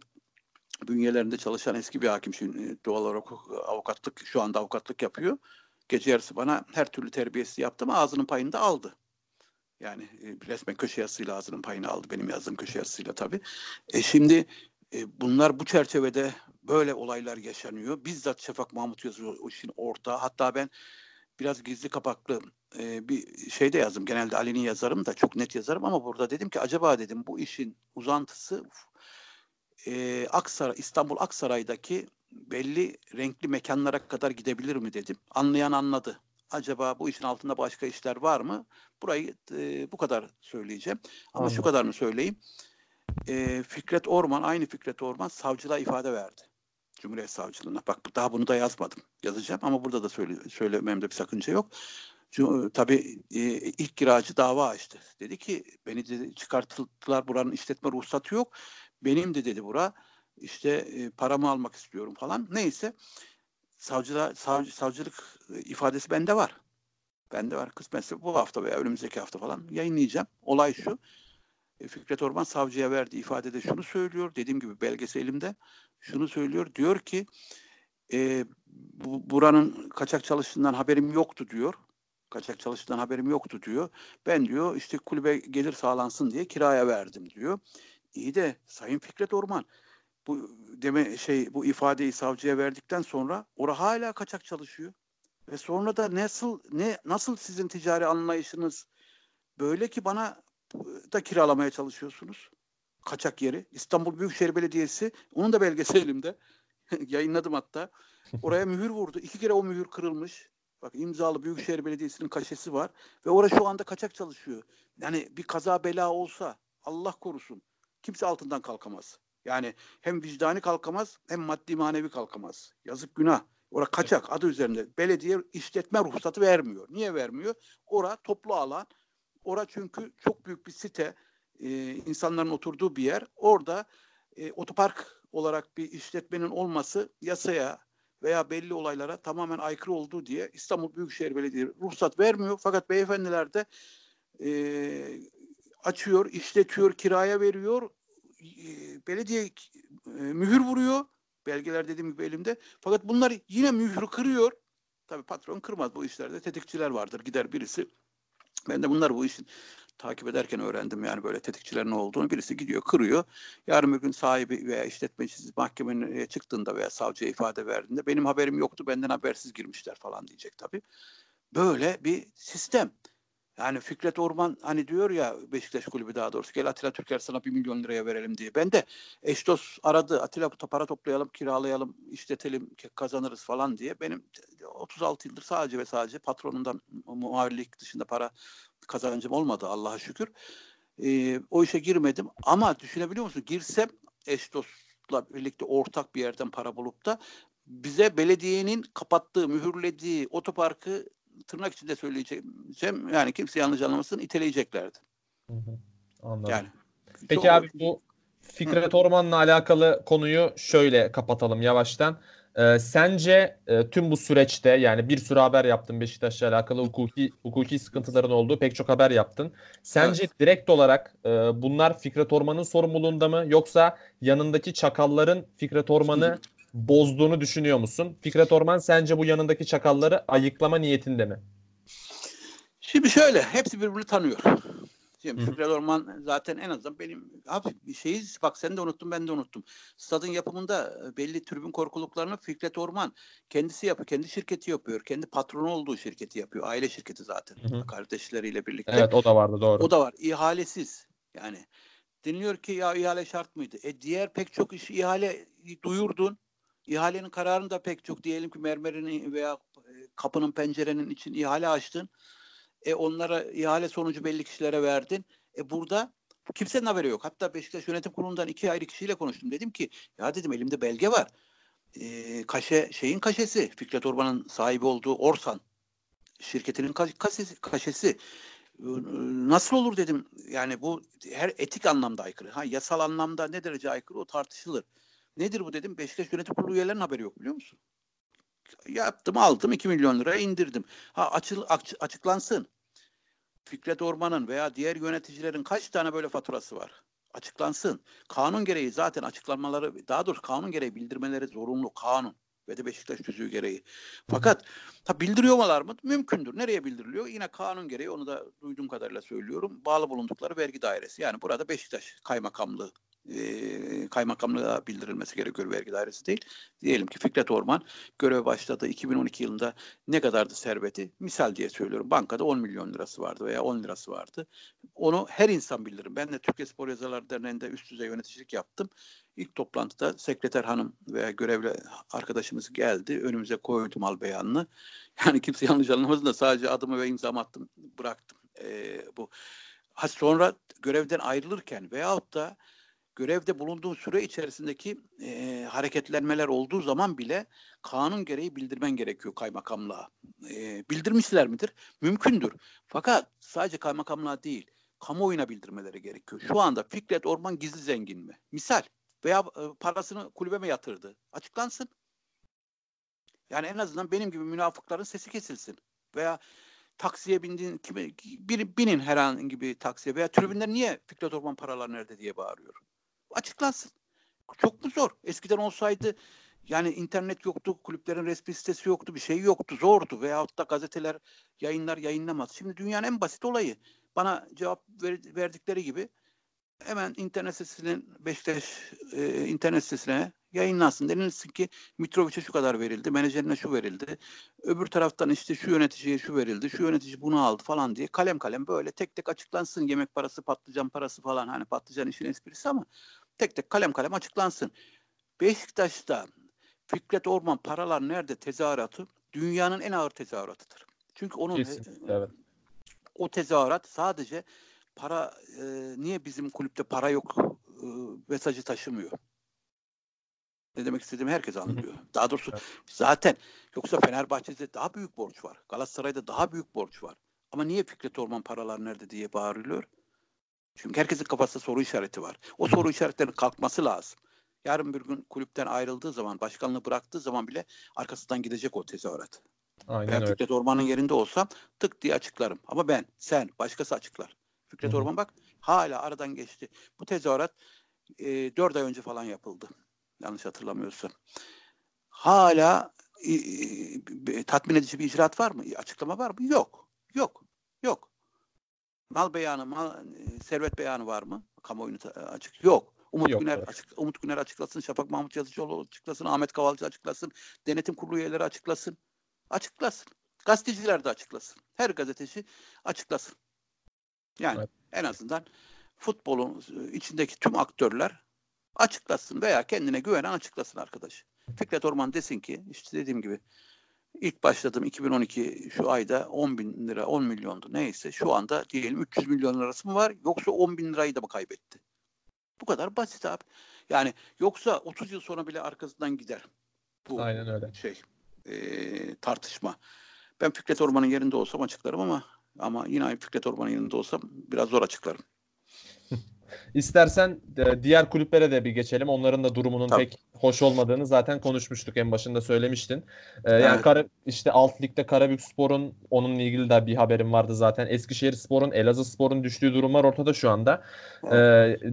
bünyelerinde çalışan eski bir hakim şimdi doğal olarak avukatlık şu anda avukatlık yapıyor. Gece yarısı bana her türlü terbiyesi yaptı ama ağzının payını da aldı. Yani e, resmen köşe yazısıyla ağzının payını aldı benim yazdığım köşe yazısıyla tabii. E şimdi e, bunlar bu çerçevede böyle olaylar yaşanıyor. Bizzat Şafak Mahmut yazıyor o işin ortağı. Hatta ben biraz gizli kapaklı e, bir şey de yazdım. Genelde Ali'nin yazarım da çok net yazarım ama burada dedim ki acaba dedim bu işin uzantısı e, Aksaray, İstanbul Aksaray'daki belli renkli mekanlara kadar gidebilir mi dedim. Anlayan anladı. Acaba bu işin altında başka işler var mı? Burayı e, bu kadar söyleyeceğim. Ama Anladım. şu kadarını söyleyeyim. E, Fikret Orman, aynı Fikret Orman savcılığa ifade verdi. Cumhuriyet Savcılığına. Bak daha bunu da yazmadım. Yazacağım ama burada da söyle, söylememde bir sakınca yok. Tabii e, ilk kiracı dava açtı. Dedi ki beni dedi, çıkarttılar buranın işletme ruhsatı yok. Benim de dedi bura. İşte e, paramı almak istiyorum falan. Neyse savcıda, savcı, savcılık e, ifadesi bende var. Bende var. Kısmetse bu hafta veya önümüzdeki hafta falan yayınlayacağım. Olay şu. Fikret Orman savcıya verdiği ifadede şunu söylüyor. Dediğim gibi belgesi elimde. Şunu söylüyor. Diyor ki e, bu, buranın kaçak çalıştığından haberim yoktu diyor. Kaçak çalıştığından haberim yoktu diyor. Ben diyor işte kulübe gelir sağlansın diye kiraya verdim diyor. İyi de Sayın Fikret Orman bu deme şey bu ifadeyi savcıya verdikten sonra ora hala kaçak çalışıyor. Ve sonra da nasıl ne nasıl sizin ticari anlayışınız böyle ki bana da kiralamaya çalışıyorsunuz. Kaçak yeri. İstanbul Büyükşehir Belediyesi onun da belgesi elimde. Yayınladım hatta. Oraya mühür vurdu. İki kere o mühür kırılmış. Bak imzalı Büyükşehir Belediyesi'nin kaşesi var ve orası şu anda kaçak çalışıyor. Yani bir kaza bela olsa Allah korusun kimse altından kalkamaz. Yani hem vicdani kalkamaz hem maddi manevi kalkamaz. Yazık günah. Ora kaçak adı üzerinde. Belediye işletme ruhsatı vermiyor. Niye vermiyor? Ora toplu alan. Ora çünkü çok büyük bir site. E, insanların oturduğu bir yer. Orada e, otopark olarak bir işletmenin olması yasaya veya belli olaylara tamamen aykırı olduğu diye İstanbul Büyükşehir Belediyesi ruhsat vermiyor. Fakat beyefendiler de e, açıyor, işletiyor, kiraya veriyor belediye e, mühür vuruyor. Belgeler dediğim gibi elimde. Fakat bunlar yine mühürü kırıyor. Tabii patron kırmaz bu işlerde. Tetikçiler vardır. Gider birisi. Ben de bunlar bu işin takip ederken öğrendim yani böyle tetikçilerin olduğunu. Birisi gidiyor kırıyor. Yarın bir gün sahibi veya işletmecisi mahkemeye çıktığında veya savcıya ifade verdiğinde benim haberim yoktu benden habersiz girmişler falan diyecek tabii. Böyle bir sistem. Yani Fikret Orman hani diyor ya Beşiktaş kulübü daha doğrusu gel Atilla Türker sana bir milyon liraya verelim diye. Ben de eş dost aradı Atilla para toplayalım kiralayalım işletelim kazanırız falan diye. Benim 36 yıldır sadece ve sadece patronundan muavirlik dışında para kazancım olmadı Allah'a şükür. Ee, o işe girmedim ama düşünebiliyor musun? Girsem eş dostla birlikte ortak bir yerden para bulup da bize belediyenin kapattığı, mühürlediği otoparkı tırnak içinde söyleyeceğim yani kimse yanlış anlamasın iteleyeceklerdi. Hı hı. Anladım. Yani, Peki çok... abi bu Fikret Orman'la alakalı konuyu şöyle kapatalım yavaştan. Ee, sence e, tüm bu süreçte yani bir sürü haber yaptın Beşiktaş'la alakalı hukuki hukuki sıkıntıların olduğu pek çok haber yaptın. Sence evet. direkt olarak e, bunlar Fikret Orman'ın sorumluluğunda mı yoksa yanındaki çakalların Fikret Orman'ı bozduğunu düşünüyor musun? Fikret Orman sence bu yanındaki çakalları ayıklama niyetinde mi? Şimdi şöyle hepsi birbirini tanıyor. Şimdi Fikret Orman zaten en azından benim abi bir şeyi bak sen de unuttun ben de unuttum. Stadın yapımında e, belli tribün korkuluklarını Fikret Orman kendisi yapıyor. Kendi şirketi yapıyor. Kendi patronu olduğu şirketi yapıyor. Aile şirketi zaten. Hı hı. Kardeşleriyle birlikte. Evet o da vardı doğru. O da var. İhalesiz. Yani deniliyor ki ya ihale şart mıydı? E diğer pek çok iş ihale duyurdun. İhalenin kararını da pek çok diyelim ki mermerini veya e, kapının pencerenin için ihale açtın. E onlara ihale sonucu belli kişilere verdin. E burada kimsenin haberi yok. Hatta Beşiktaş Yönetim Kurulu'ndan iki ayrı kişiyle konuştum. Dedim ki ya dedim elimde belge var. E, kaşe şeyin kaşesi Fikret Orban'ın sahibi olduğu Orsan şirketinin kaşesi, kaşesi nasıl olur dedim. Yani bu her etik anlamda aykırı. Ha yasal anlamda ne derece aykırı o tartışılır. Nedir bu dedim. Beşiktaş Yönetim Kurulu üyelerinin haberi yok biliyor musun? Yaptım aldım 2 milyon liraya indirdim. Ha açıl, aç, açıklansın. Fikret Orman'ın veya diğer yöneticilerin kaç tane böyle faturası var? Açıklansın. Kanun gereği zaten açıklanmaları, daha doğrusu kanun gereği bildirmeleri zorunlu kanun ve de Beşiktaş tüzüğü gereği. Fakat ta bildiriyorlar mı? Mümkündür. Nereye bildiriliyor? Yine kanun gereği onu da duyduğum kadarıyla söylüyorum. Bağlı bulundukları vergi dairesi. Yani burada Beşiktaş kaymakamlığı e, kaymakamlığa bildirilmesi gerekiyor vergi dairesi değil. Diyelim ki Fikret Orman görev başladı 2012 yılında ne kadardı serveti? Misal diye söylüyorum. Bankada 10 milyon lirası vardı veya 10 lirası vardı. Onu her insan bildirir. Ben de Türkiye Spor Yazarlar Derneği'nde üst düzey yöneticilik yaptım. İlk toplantıda sekreter hanım veya görevli arkadaşımız geldi. Önümüze koydum al beyanını. Yani kimse yanlış anlamasın da sadece adımı ve imzamı attım bıraktım. Ee, bu. Ha sonra görevden ayrılırken veyahut da görevde bulunduğun süre içerisindeki e, hareketlenmeler olduğu zaman bile kanun gereği bildirmen gerekiyor kaymakamlığa. E, bildirmişler midir? Mümkündür. Fakat sadece kaymakamlığa değil, kamuoyuna bildirmeleri gerekiyor. Şu anda Fikret Orman gizli zengin mi? Misal veya e, parasını kulübeme yatırdı. Açıklansın. Yani en azından benim gibi münafıkların sesi kesilsin. Veya taksiye bindiğin kime, bir, binin herhangi bir taksiye veya tribünler niye Fikret Orman paralar nerede diye bağırıyor açıklansın. Çok mu zor? Eskiden olsaydı yani internet yoktu, kulüplerin resmi sitesi yoktu, bir şey yoktu, zordu. Veyahut da gazeteler yayınlar yayınlamaz. Şimdi dünyanın en basit olayı. Bana cevap ver, verdikleri gibi hemen internet sitesinin Beşiktaş e, internet sitesine yayınlansın. Denilsin ki Mitrovic'e şu kadar verildi, menajerine şu verildi. Öbür taraftan işte şu yöneticiye şu verildi, şu yönetici bunu aldı falan diye kalem kalem böyle tek tek açıklansın. Yemek parası, patlıcan parası falan hani patlıcan işin esprisi ama tek tek kalem kalem açıklansın. Beşiktaş'ta Fikret Orman paralar nerede tezahüratı dünyanın en ağır tezahüratıdır. Çünkü onun Kesinlikle, evet. o tezahürat sadece para e, niye bizim kulüpte para yok e, mesajı taşımıyor. Ne demek istediğimi herkes anlıyor. Daha doğrusu evet. zaten yoksa Fenerbahçe'de daha büyük borç var. Galatasaray'da daha büyük borç var. Ama niye Fikret Orman paralar nerede diye bağırılıyor? Çünkü herkesin kafasında soru işareti var. O soru işaretlerinin kalkması lazım. Yarın bir gün kulüpten ayrıldığı zaman, başkanlığı bıraktığı zaman bile arkasından gidecek o tezahürat. Aynen ben öyle. Fikret Orman'ın yerinde olsam tık diye açıklarım. Ama ben, sen, başkası açıklar. Fikret Hı-hı. Orman bak hala aradan geçti. Bu tezahürat e, 4 ay önce falan yapıldı. Yanlış hatırlamıyorsam. Hala e, tatmin edici bir icraat var mı? Açıklama var mı? Yok. Yok. Yok. Mal beyanı, mal, e, servet beyanı var mı? Kamuoyunu açık. Yok. Umut Yok, Güner açık, Umut Güner açıklasın, Şafak Mahmut Yazıcıoğlu açıklasın, Ahmet Kavalcı açıklasın, denetim kurulu üyeleri açıklasın. Açıklasın. Gazeteciler de açıklasın. Her gazeteci açıklasın. Yani evet. en azından futbolun içindeki tüm aktörler açıklasın veya kendine güvenen açıklasın arkadaş. Fikret Orman desin ki işte dediğim gibi ilk başladım 2012 şu ayda 10 bin lira 10 milyondu neyse şu anda diyelim 300 milyon lirası mı var yoksa 10 bin lirayı da mı kaybetti? Bu kadar basit abi. Yani yoksa 30 yıl sonra bile arkasından gider. Bu Aynen öyle. şey e, tartışma. Ben Fikret Orman'ın yerinde olsam açıklarım ama ama yine Fikret Orman'ın yerinde olsam biraz zor açıklarım. İstersen e, diğer kulüplere de bir geçelim. Onların da durumunun Tabii. pek hoş olmadığını zaten konuşmuştuk en başında söylemiştin. Evet. Yani Kara, işte alt ligde Karabük Spor'un onunla ilgili de bir haberim vardı zaten. Eskişehir Spor'un, Elazığ Spor'un düştüğü durumlar ortada şu anda. Ee,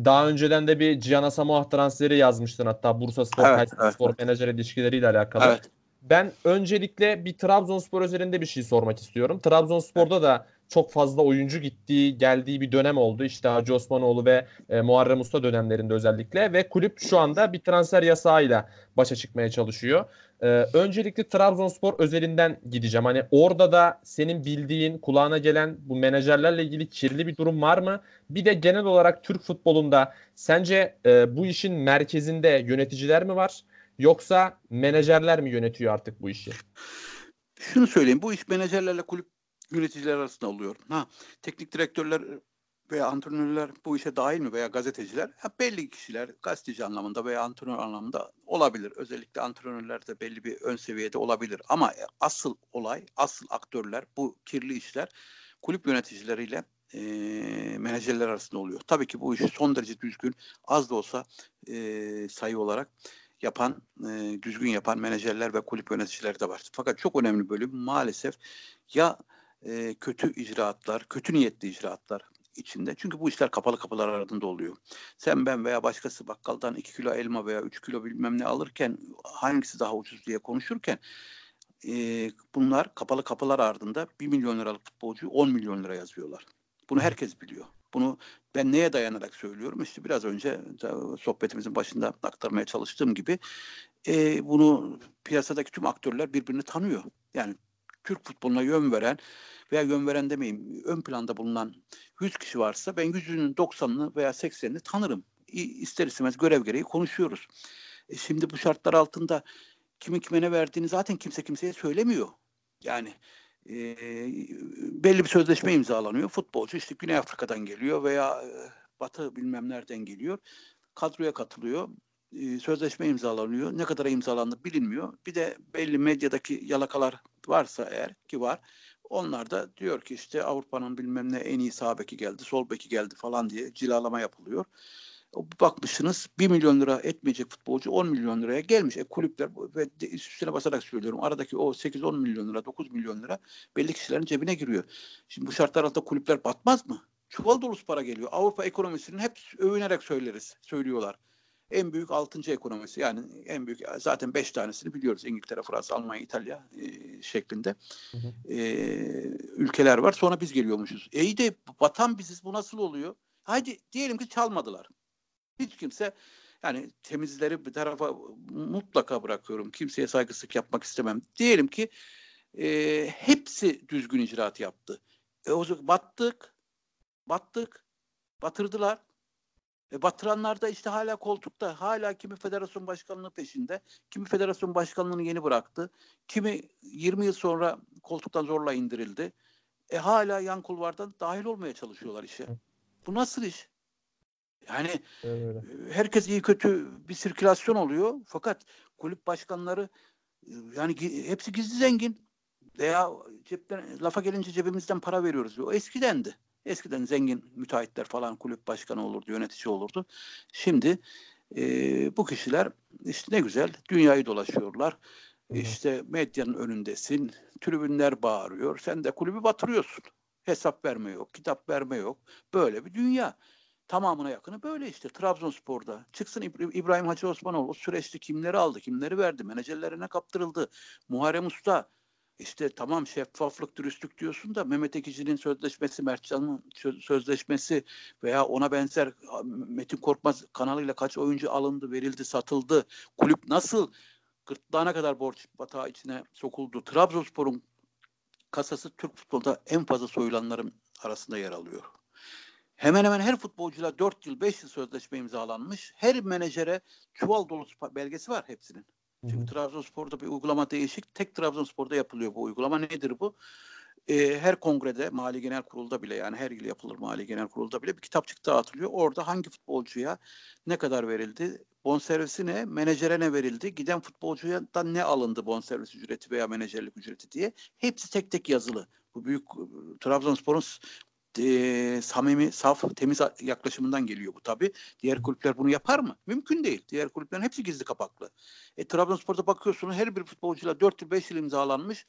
daha önceden de bir Cihan Asamoah transferi yazmıştın hatta Bursa Spor, evet, evet, Spor menajer ilişkileriyle alakalı. Evet. Ben öncelikle bir Trabzonspor üzerinde bir şey sormak istiyorum. Trabzonspor'da da çok fazla oyuncu gittiği, geldiği bir dönem oldu. İşte Hacı Osmanoğlu ve e, Muharrem Usta dönemlerinde özellikle ve kulüp şu anda bir transfer yasağıyla başa çıkmaya çalışıyor. E, öncelikle Trabzonspor özelinden gideceğim. Hani orada da senin bildiğin, kulağına gelen bu menajerlerle ilgili kirli bir durum var mı? Bir de genel olarak Türk futbolunda sence e, bu işin merkezinde yöneticiler mi var? Yoksa menajerler mi yönetiyor artık bu işi? Şunu söyleyeyim. Bu iş menajerlerle kulüp yöneticiler arasında oluyor. Ha, teknik direktörler veya antrenörler bu işe dahil mi veya gazeteciler? Ha, belli kişiler gazeteci anlamında veya antrenör anlamında olabilir. Özellikle antrenörler de belli bir ön seviyede olabilir. Ama asıl olay, asıl aktörler bu kirli işler kulüp yöneticileriyle e, menajerler arasında oluyor. Tabii ki bu işi son derece düzgün, az da olsa e, sayı olarak yapan, e, düzgün yapan menajerler ve kulüp yöneticileri de var. Fakat çok önemli bölüm maalesef ya e, kötü icraatlar, kötü niyetli icraatlar içinde. Çünkü bu işler kapalı kapılar ardında oluyor. Sen ben veya başkası bakkaldan 2 kilo elma veya 3 kilo bilmem ne alırken hangisi daha ucuz diye konuşurken e, bunlar kapalı kapılar ardında 1 milyon liralık futbolcuyu 10 milyon lira yazıyorlar. Bunu herkes biliyor. Bunu ben neye dayanarak söylüyorum? İşte biraz önce sohbetimizin başında aktarmaya çalıştığım gibi e, bunu piyasadaki tüm aktörler birbirini tanıyor. Yani Türk futboluna yön veren veya yön veren demeyeyim ön planda bulunan 100 kişi varsa ben 100'ünün 90'ını veya 80'ini tanırım. İster istemez görev gereği konuşuyoruz. E şimdi bu şartlar altında kimin kime ne verdiğini zaten kimse kimseye söylemiyor. Yani e, belli bir sözleşme imzalanıyor. Futbolcu işte Güney Afrika'dan geliyor veya e, Batı bilmem nereden geliyor. Kadroya katılıyor. E, sözleşme imzalanıyor. Ne kadar imzalandı bilinmiyor. Bir de belli medyadaki yalakalar varsa eğer ki var. Onlar da diyor ki işte Avrupa'nın bilmem ne en iyi sağ beki geldi, sol beki geldi falan diye cilalama yapılıyor. Bakmışsınız 1 milyon lira etmeyecek futbolcu 10 milyon liraya gelmiş. E, kulüpler ve üstüne basarak söylüyorum aradaki o 8-10 milyon lira 9 milyon lira belli kişilerin cebine giriyor. Şimdi bu şartlar altında kulüpler batmaz mı? Çuval dolusu para geliyor. Avrupa ekonomisinin hep övünerek söyleriz, söylüyorlar en büyük altıncı ekonomisi yani en büyük zaten beş tanesini biliyoruz İngiltere, Fransa, Almanya, İtalya e, şeklinde hı hı. E, ülkeler var. Sonra biz geliyormuşuz. E iyi de batan biziz bu nasıl oluyor? Haydi diyelim ki çalmadılar. Hiç kimse yani temizleri bir tarafa mutlaka bırakıyorum. Kimseye saygısızlık yapmak istemem. Diyelim ki e, hepsi düzgün icraat yaptı. E, o zaman battık, battık, batırdılar. E, batıranlar da işte hala koltukta. Hala kimi federasyon başkanlığı peşinde. Kimi federasyon başkanlığını yeni bıraktı. Kimi 20 yıl sonra koltuktan zorla indirildi. E hala yan kulvardan dahil olmaya çalışıyorlar işe. Bu nasıl iş? Yani evet. herkes iyi kötü bir sirkülasyon oluyor. Fakat kulüp başkanları yani hepsi gizli zengin. Veya cepten lafa gelince cebimizden para veriyoruz. O eskidendi. Eskiden zengin müteahhitler falan kulüp başkanı olurdu, yönetici olurdu. Şimdi e, bu kişiler işte ne güzel dünyayı dolaşıyorlar. İşte medyanın önündesin, tribünler bağırıyor. Sen de kulübü batırıyorsun. Hesap verme yok, kitap verme yok. Böyle bir dünya. tamamına yakını böyle işte Trabzonspor'da. Çıksın İbrahim Hacı Osmanoğlu o süreçte kimleri aldı, kimleri verdi, menajerlerine kaptırıldı. Muharrem Usta işte tamam şeffaflık, dürüstlük diyorsun da Mehmet Ekici'nin sözleşmesi, Mertcan'ın sözleşmesi veya ona benzer Metin Korkmaz kanalıyla kaç oyuncu alındı, verildi, satıldı. Kulüp nasıl gırtlağına kadar borç batağı içine sokuldu. Trabzonspor'un kasası Türk futbolda en fazla soyulanların arasında yer alıyor. Hemen hemen her futbolcuyla 4 yıl 5 yıl sözleşme imzalanmış. Her menajere çuval dolusu belgesi var hepsinin. Çünkü. Trabzonspor'da bir uygulama değişik. Tek Trabzonspor'da yapılıyor bu uygulama. Nedir bu? Ee, her kongrede, Mali Genel Kurul'da bile yani her yıl yapılır Mali Genel Kurul'da bile bir kitapçık dağıtılıyor. Orada hangi futbolcuya ne kadar verildi, bonservisi ne, menajere ne verildi, giden futbolcuya da ne alındı bonservis ücreti veya menajerlik ücreti diye. Hepsi tek tek yazılı. Bu büyük Trabzonspor'un e, samimi, saf, temiz yaklaşımından geliyor bu tabii. Diğer kulüpler bunu yapar mı? Mümkün değil. Diğer kulüplerin hepsi gizli kapaklı. E, Trabzonspor'da bakıyorsunuz her bir futbolcuyla 4 yıl 5 yıl imzalanmış.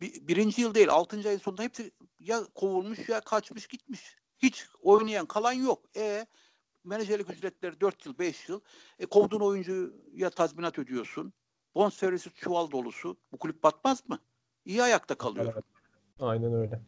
Bir, birinci yıl değil, altıncı ayın sonunda hepsi ya kovulmuş ya kaçmış gitmiş. Hiç oynayan kalan yok. E menajerlik ücretleri 4 yıl 5 yıl. E, kovduğun oyuncuya tazminat ödüyorsun. Bon servisi çuval dolusu. Bu kulüp batmaz mı? İyi ayakta kalıyor. Evet. Aynen öyle.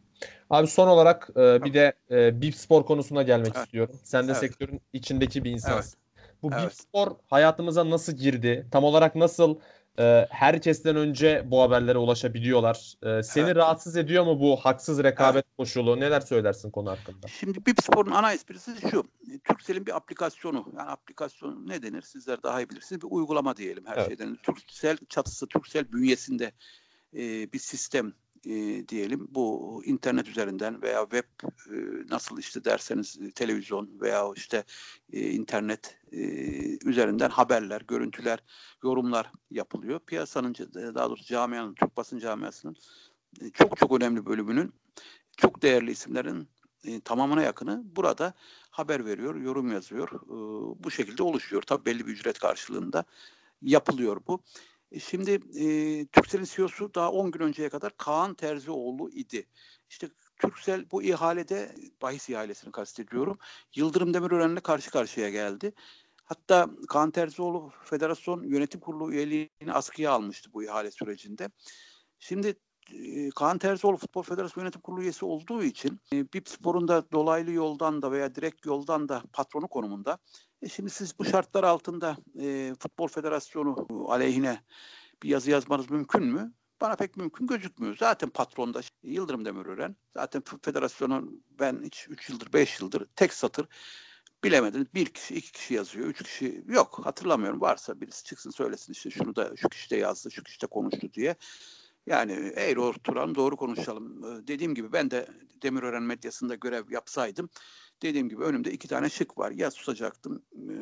Abi son olarak e, bir de e, BIP spor konusuna gelmek evet. istiyorum. Sen de evet. sektörün içindeki bir insansın. Evet. Bu evet. BIP spor hayatımıza nasıl girdi? Tam olarak nasıl e, herkesten önce bu haberlere ulaşabiliyorlar? E, seni evet. rahatsız ediyor mu bu haksız rekabet evet. koşulu? Neler söylersin konu hakkında? Şimdi BIP sporun ana esprisi şu. Turkcell'in bir aplikasyonu. Yani aplikasyon ne denir? Sizler daha iyi bilirsiniz. Bir uygulama diyelim her evet. şeyden. Turkcell çatısı, Turkcell bünyesinde e, bir sistem e, diyelim bu internet üzerinden veya web e, nasıl işte derseniz e, televizyon veya işte internet üzerinden haberler, görüntüler, yorumlar yapılıyor. Piyasanın daha doğrusu camianın, Türk basın camiasının çok çok önemli bölümünün çok değerli isimlerin tamamına yakını burada haber veriyor, yorum yazıyor. Bu şekilde oluşuyor. Tabii belli bir ücret karşılığında yapılıyor bu. E, şimdi e, Türkcell'in CEO'su daha 10 gün önceye kadar Kaan Terzioğlu idi. İşte Türksel bu ihalede, bahis ihalesini kastediyorum, Yıldırım Demirören'le karşı karşıya geldi. Hatta Kaan Terzioğlu Federasyon Yönetim Kurulu üyeliğini askıya almıştı bu ihale sürecinde. Şimdi Kaan Terzioğlu Futbol Federasyonu Yönetim Kurulu üyesi olduğu için e, BIP Spor'un da dolaylı yoldan da veya direkt yoldan da patronu konumunda e şimdi siz bu şartlar altında e, Futbol Federasyonu aleyhine bir yazı yazmanız mümkün mü? Bana pek mümkün gözükmüyor. Zaten patronda Yıldırım Demirören. Zaten federasyonun ben hiç 3 yıldır 5 yıldır tek satır bilemediniz. Bir kişi, iki kişi yazıyor, üç kişi yok. Hatırlamıyorum. Varsa birisi çıksın söylesin işte şunu da şu kişi de yazdı, şu kişi de konuştu diye. Yani eğri oturalım, doğru konuşalım. Dediğim gibi ben de Demirören medyasında görev yapsaydım dediğim gibi önümde iki tane şık var. Ya susacaktım e,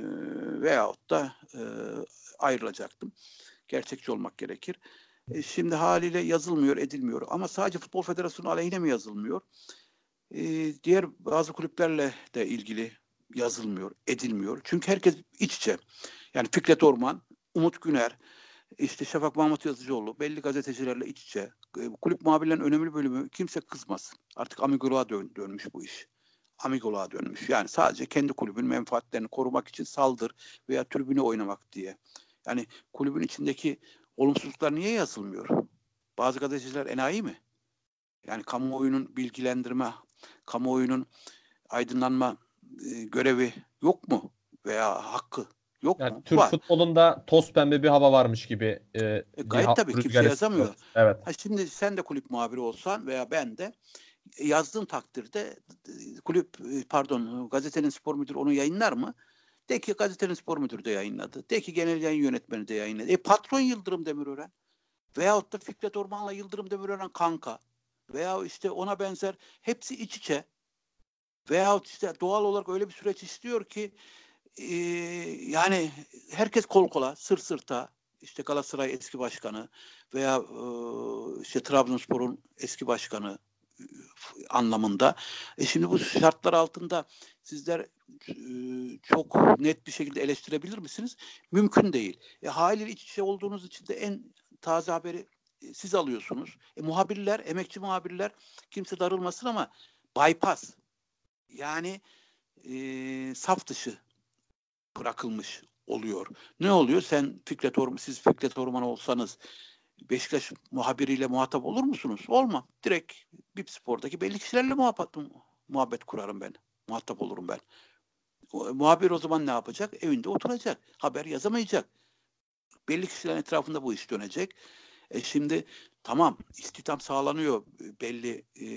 veyahut da e, ayrılacaktım. Gerçekçi olmak gerekir. E, şimdi haliyle yazılmıyor, edilmiyor. Ama sadece Futbol Federasyonu aleyhine mi yazılmıyor? E, diğer bazı kulüplerle de ilgili yazılmıyor, edilmiyor. Çünkü herkes iç içe. Yani Fikret Orman, Umut Güner, işte Şafak Mahmut Yazıcıoğlu, belli gazetecilerle iç içe. E, kulüp muhabirlerin önemli bölümü kimse kızmasın. Artık amigoluğa dön, dönmüş bu iş amigoluğa dönmüş. Yani sadece kendi kulübün menfaatlerini korumak için saldır veya tribüne oynamak diye. Yani kulübün içindeki olumsuzluklar niye yazılmıyor? Bazı gazeteciler enayi mi? Yani kamuoyunun bilgilendirme, kamuoyunun aydınlanma e, görevi yok mu? Veya hakkı yok yani mu? Türk Var. futbolunda toz pembe bir hava varmış gibi. E, e, gayet tabii kimse yazamıyor. Evet. Ha, şimdi sen de kulüp muhabiri olsan veya ben de yazdığın takdirde kulüp pardon gazetenin spor müdürü onu yayınlar mı? De ki gazetenin spor müdürü de yayınladı. De ki genel yayın yönetmeni de yayınladı. E patron Yıldırım Demirören veyahut da Fikret Orman'la Yıldırım Demirören kanka veya işte ona benzer hepsi iç içe veyahut işte doğal olarak öyle bir süreç istiyor ki e, yani herkes kol kola, sır sırta işte Galatasaray eski başkanı veya e, işte Trabzonspor'un eski başkanı anlamında. E şimdi bu şartlar altında sizler e, çok net bir şekilde eleştirebilir misiniz? Mümkün değil. E, haliyle iç içe olduğunuz için de en taze haberi e, siz alıyorsunuz. E, muhabirler, emekçi muhabirler kimse darılmasın ama bypass. Yani e, saf dışı bırakılmış oluyor. Ne oluyor? Sen Fikret Orman, siz Fikret Orman olsanız Beşiktaş muhabiriyle muhatap olur musunuz? Olmam. Direkt Bip Spor'daki belli kişilerle muhabbet, muhabbet kurarım ben. Muhatap olurum ben. O, muhabir o zaman ne yapacak? Evinde oturacak. Haber yazamayacak. Belli kişilerin etrafında bu iş dönecek. E şimdi tamam istihdam sağlanıyor belli e,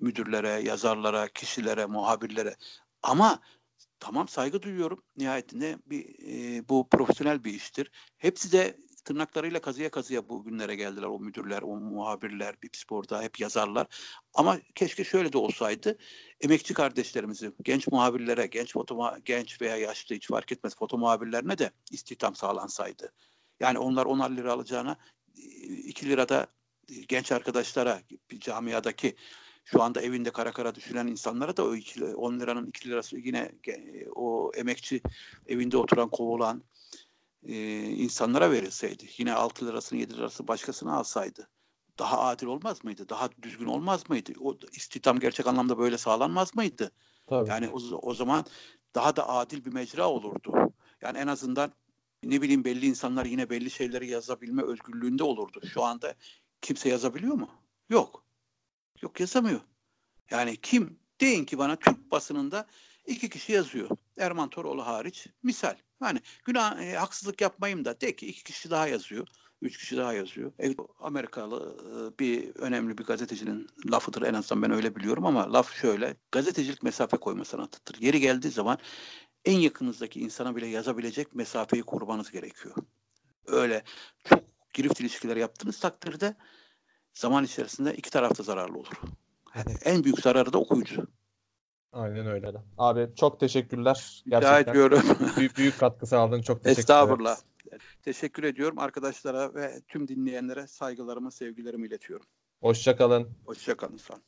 müdürlere, yazarlara, kişilere, muhabirlere. Ama tamam saygı duyuyorum. Nihayetinde bir e, bu profesyonel bir iştir. Hepsi de tırnaklarıyla kazıya kazıya bu günlere geldiler. O müdürler, o muhabirler, bir sporda hep yazarlar. Ama keşke şöyle de olsaydı. Emekçi kardeşlerimizi, genç muhabirlere, genç foto genç veya yaşlı hiç fark etmez foto muhabirlerine de istihdam sağlansaydı. Yani onlar 10 lira alacağına 2 lirada genç arkadaşlara camiadaki şu anda evinde kara kara düşünen insanlara da o 2, 10 liranın 2 lirası yine o emekçi evinde oturan kovulan e, insanlara verilseydi. Yine 6 lirasını 7 lirası başkasına alsaydı. Daha adil olmaz mıydı? Daha düzgün olmaz mıydı? O istihdam gerçek anlamda böyle sağlanmaz mıydı? Tabii. Yani o, o zaman daha da adil bir mecra olurdu. Yani en azından ne bileyim belli insanlar yine belli şeyleri yazabilme özgürlüğünde olurdu. Şu anda kimse yazabiliyor mu? Yok. Yok yazamıyor. Yani kim? Deyin ki bana Türk basınında iki kişi yazıyor. Erman Toroğlu hariç. Misal. Yani günah e, haksızlık yapmayayım da de ki iki kişi daha yazıyor. Üç kişi daha yazıyor. E, Amerikalı e, bir önemli bir gazetecinin lafıdır en azından ben öyle biliyorum ama laf şöyle. Gazetecilik mesafe koyma sanatıdır. Yeri geldiği zaman en yakınızdaki insana bile yazabilecek mesafeyi korumanız gerekiyor. Öyle çok girift ilişkiler yaptığınız takdirde zaman içerisinde iki tarafta zararlı olur. Yani en büyük zararı da okuyucu. Aynen öyle. Abi çok teşekkürler. Gerçekten. Rica ediyorum. büyük, büyük katkı sağladın. Çok teşekkür Estağfurullah. Teşekkür ediyorum arkadaşlara ve tüm dinleyenlere saygılarımı, sevgilerimi iletiyorum. Hoşçakalın. Hoşçakalın. Sağ olun.